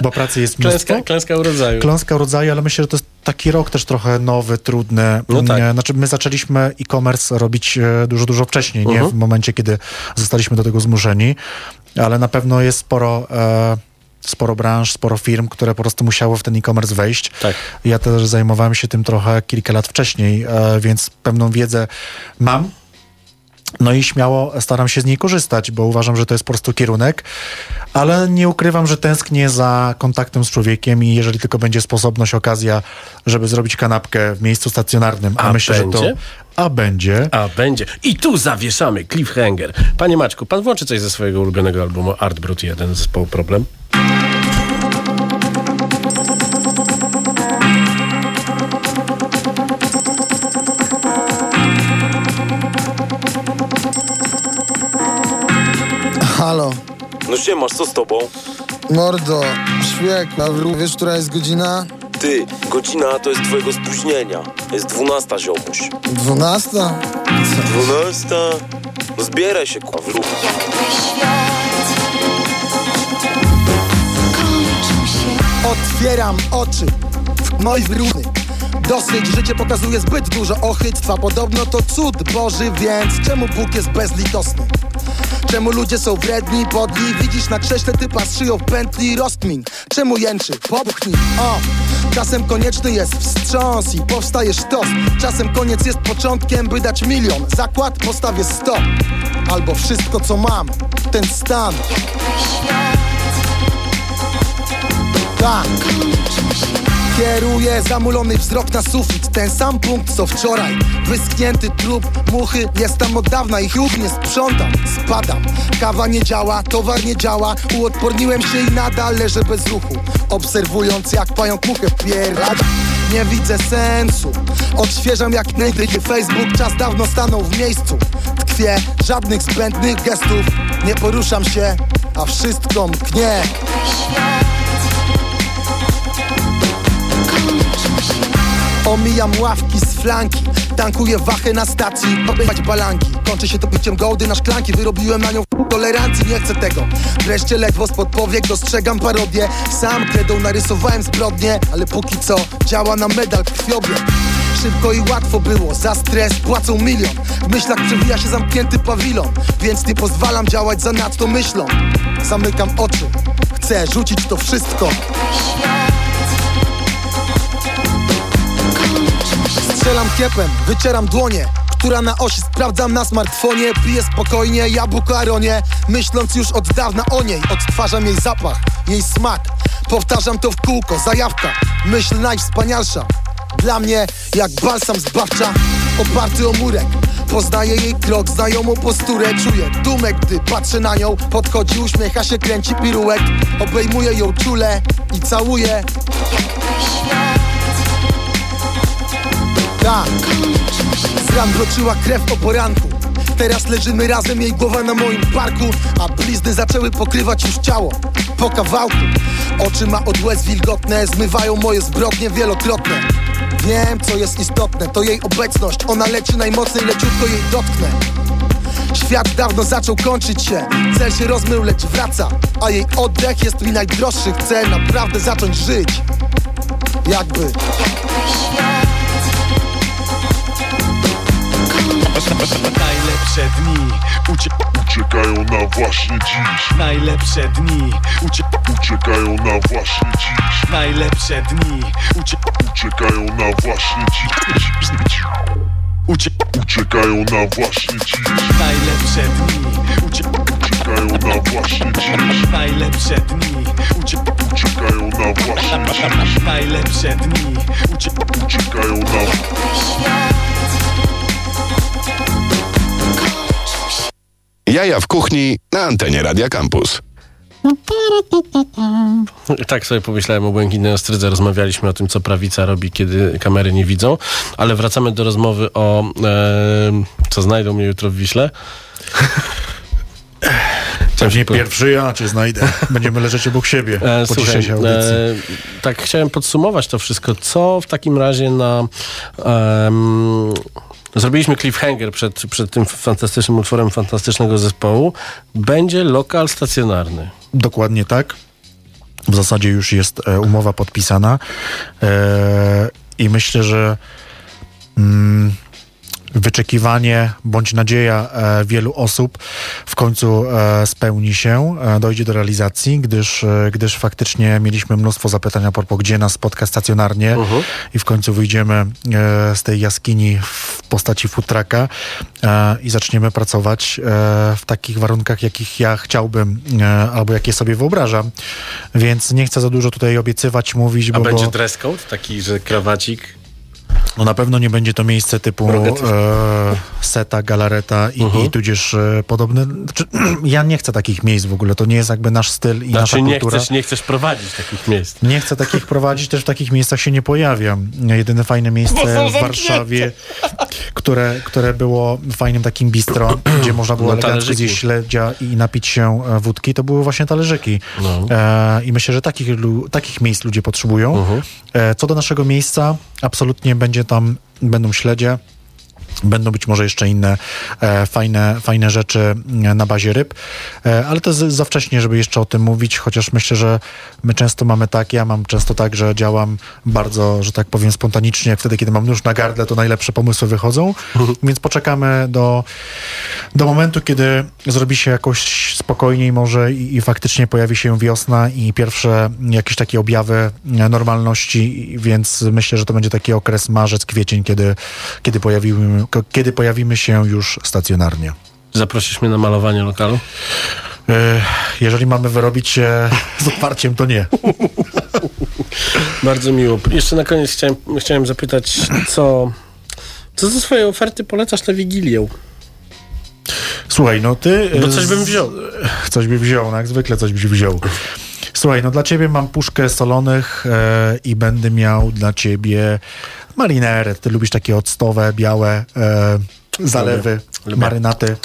bo pracy jest mnóstwo. Klęska, klęska urodzaju. Kląska rodzaju, ale myślę, że to jest taki rok też trochę nowy, trudny. No tak. E, Znaczy, my zaczęliśmy e-commerce robić e, dużo, dużo wcześniej, nie Mhm. w momencie, kiedy zostaliśmy do tego zmuszeni, ale na pewno jest sporo, e, sporo branż, sporo firm, które po prostu musiały w ten e-commerce wejść. Tak. Ja też zajmowałem się tym trochę kilka lat wcześniej, e, więc pewną wiedzę mam. No i śmiało staram się z niej korzystać, bo uważam, że to jest po prostu kierunek, ale nie ukrywam, że tęsknię za kontaktem z człowiekiem i jeżeli tylko będzie sposobność, okazja, żeby zrobić kanapkę w miejscu stacjonarnym, a, A myślę, że będzie? to... A będzie. A, będzie. I tu zawieszamy cliffhanger. Panie Maćku, pan włączy coś ze swojego ulubionego albumu Art Brut 1 zespołu Problem? No siemasz, co z tobą? mordo, szwiek, a wró- wiesz, która jest godzina? Ty, godzina to jest twojego spóźnienia. Jest dwunasta, ziomuś. Dwunasta? Dwunasta? No zbieraj się, kurwa, wróg. Otwieram oczy, moi wróny. Dosyć, życie pokazuje zbyt dużo ochytstwa Podobno to cud Boży, więc czemu Bóg jest bezlitosny? Czemu ludzie są wredni, podli? Widzisz na krześle typa z szyją w pętli. Rozkmin Czemu jęczy? Popchnij, o! Czasem konieczny jest wstrząs i powstaje sztos. Czasem koniec jest początkiem, by dać milion. Zakład postawię sto. Albo wszystko co mam, ten stan. Tak Kieruję zamulony wzrok na sufit. Ten sam punkt co wczoraj. Wyschnięty trup, muchy Jest tam od dawna i chłop nie sprzątam Spadam, kawa nie działa, towar nie działa. Uodporniłem się i nadal leżę bez ruchu. Obserwując jak pająk muchę wpierdala Nie widzę sensu. Odświeżam jak nigdy Facebook. Czas dawno stanął w miejscu. Tkwię, żadnych zbędnych gestów. Nie poruszam się, a wszystko mknie Omijam ławki z flanki. Tankuję wachę na stacji Popywać balanki. Kończy się to piciem gołdy na szklanki. Wyrobiłem na nią tolerancji Nie chcę tego. Wreszcie ledwo spod powiek Dostrzegam parodię. Sam kredą narysowałem zbrodnie Ale póki co działa na medal krwiobieg. Szybko i łatwo było, za stres płacą milion. W myślach przewija się zamknięty pawilon Więc nie pozwalam działać za nadto myślą. Zamykam oczy, chcę rzucić to wszystko Strzelam kiepem, wycieram dłonie która na osi sprawdzam na smartfonie. Piję spokojnie, jabłko aronie Myśląc już od dawna o niej. Odtwarzam jej zapach, jej smak. Powtarzam to w kółko, zajawka. Myśl najwspanialsza. Dla mnie jak balsam zbawcza Oparty o murek. Poznaję jej krok, znajomą posturę. Czuję dumę, gdy patrzę na nią. Podchodzi, uśmiecha się, kręci piruet. Obejmuję ją czule i całuję Tak Z wroczyła krew o poranku. Teraz leżymy razem, jej głowa na moim parku A blizny zaczęły pokrywać już ciało. Po kawałku. Oczy ma od łez wilgotne Zmywają moje zbrodnie wielokrotne. Wiem, co jest istotne To jej obecność. Ona leci najmocniej, leciutko jej dotknę. Świat dawno zaczął kończyć się. Cel się rozmył, lecz wraca. A jej oddech jest mi najdroższy. Chcę naprawdę zacząć żyć. Jakby Najlepsze dni. Ucie Uciekają na właśnie dziś. Najlepsze dni. Ucie Uciekają na właśnie dziś. Najlepsze dni. Ucie Uciekają na właśnie dziś. Ucie Uciekają na właśnie dziś. Najlepsze dni. Ucie Uciekają na właśnie dziś. Najlepsze dni. Ucie Uciekają na właśnie dziś. Najlepsze dni. Ucie Uciekają na Jaja w kuchni na antenie Radia Campus. Tak sobie pomyślałem o Błękitnej Ostrydze. Rozmawialiśmy o tym, co prawica robi, kiedy kamery nie widzą. Ale wracamy do rozmowy o e, co znajdą mnie jutro w Wiśle. Pewnie pierwszy ja cię znajdę. Będziemy leżeć obok siebie E, po słuchaj, dzisiejszej audycji. e, tak chciałem podsumować to wszystko. Co w takim razie na... zrobiliśmy cliffhanger przed, przed tym fantastycznym utworem fantastycznego zespołu. Będzie lokal stacjonarny. Dokładnie tak. W zasadzie już jest e, umowa podpisana e, i myślę, że mm, wyczekiwanie bądź nadzieja e, wielu osób w końcu e, spełni się, e, dojdzie do realizacji, gdyż, gdyż faktycznie mieliśmy mnóstwo zapytań a propos, gdzie nas spotka stacjonarnie i w końcu wyjdziemy z tej jaskini w postaci futraka i zaczniemy pracować w takich warunkach, jakich ja chciałbym albo jakie sobie wyobrażam. Więc nie chcę za dużo tutaj obiecywać, mówić, A bo, będzie dress code? Taki, że krawacik? No na pewno nie będzie to miejsce typu e, seta, galareta i, Mhm. i tudzież e, podobne. Znaczy, ja nie chcę takich miejsc w ogóle, to nie jest jakby nasz styl i nasza Znaczy nie kultura. chcesz, nie chcesz prowadzić takich miejsc. Nie chcę takich prowadzić, też w takich miejscach się nie pojawiam. Jedyne fajne miejsce w. Warszawie, które, które było fajnym takim bistro, gdzie można było No, elegancko zjeść śledzia i napić się e, wódki, to były właśnie talerzyki. No. E, I myślę, że takich, takich miejsc ludzie potrzebują. E, co do naszego miejsca, absolutnie będzie tam, będą śledzie. Będą być może jeszcze inne e, fajne, fajne rzeczy e, na bazie ryb, e, ale to jest za wcześnie, żeby jeszcze o tym mówić, chociaż myślę, że my często mamy tak, ja mam często tak, że działam bardzo, że tak powiem, spontanicznie, jak wtedy, kiedy mam nóż na gardle, to najlepsze pomysły wychodzą, więc poczekamy do, do momentu, kiedy zrobi się jakoś spokojniej może i, i faktycznie pojawi się wiosna i pierwsze jakieś takie objawy e, normalności, więc myślę, że to będzie taki okres marzec, kwiecień, kiedy, kiedy, pojawimy, ko- kiedy pojawimy się już stacjonarnie. Zaprosisz mnie na malowanie lokalu? E, Jeżeli mamy wyrobić się z otwarciem, to nie. Bardzo miło. Jeszcze na koniec chciałem, chciałem zapytać, co, co ze swojej oferty polecasz na Wigilię? Słuchaj, no ty... Bo coś bym wziął. Coś by wziął, no jak zwykle coś byś wziął. Słuchaj, no dla ciebie mam puszkę solonych e, i będę miał dla ciebie marinerę. Ty lubisz takie octowe, białe e, zalewy, Lubię. marynaty.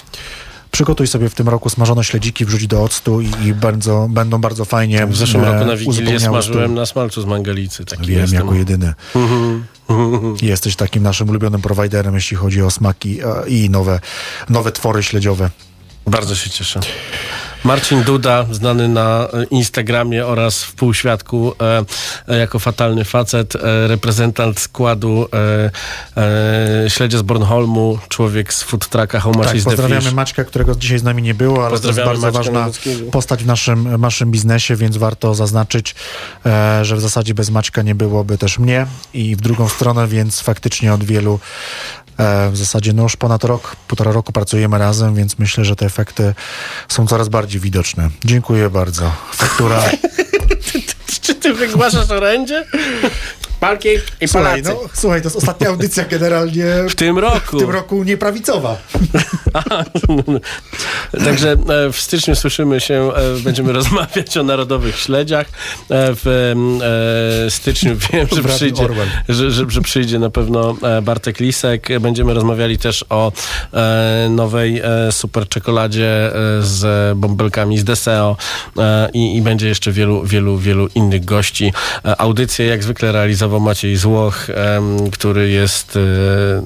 Przygotuj sobie w tym roku smażone śledziki, wrzuć do octu i, i bardzo, będą bardzo fajnie W zeszłym e, roku na Wigilię smażyłem stół. na smalcu z mangalicy. Taki Wiem, jestem. jako jedyny. Mhm. Jesteś takim naszym ulubionym prowajderem, jeśli chodzi o smaki e, i nowe, nowe twory śledziowe. Bardzo się cieszę. Marcin Duda, znany na e, Instagramie oraz w półświadku e, e, jako fatalny facet, e, reprezentant składu e, e, śledzie z Bornholmu, człowiek z food trucka How Much Tak, is pozdrawiamy. Maćka, którego dzisiaj z nami nie było, ale to jest bardzo Maćka ważna postać w naszym, naszym biznesie, więc warto zaznaczyć, że w zasadzie bez Maćka nie byłoby też mnie i w drugą stronę, więc faktycznie od wielu w zasadzie no już ponad rok, półtora roku pracujemy razem, więc myślę, że te efekty są coraz bardziej widoczne. Dziękuję bardzo. Faktura... Czy ty wygłaszasz orędzie? Palki i Słuchaj, no, słuchaj, to jest ostatnia audycja generalnie W tym roku. w tym roku nieprawicowa. Także e, w styczniu słyszymy się, e, będziemy rozmawiać o narodowych śledziach. E, W styczniu wiem, że przyjdzie, że, że, że przyjdzie na pewno Bartek Lisek. Będziemy rozmawiali też o nowej super czekoladzie z bąbelkami z Deseo i, i będzie jeszcze wielu, wielu, wielu innych gości. Audycję jak zwykle realizował Maciej Złoch, który jest e,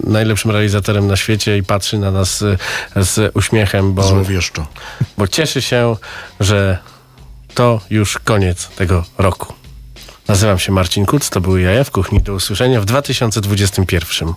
najlepszym realizatorem na świecie i patrzy na nas e, z uśmiechem, bo, Złowieszczo. bo cieszy się, że to już koniec tego roku. Nazywam się Marcin Kuc, to były Jaja w Kuchni. Do usłyszenia w 2021.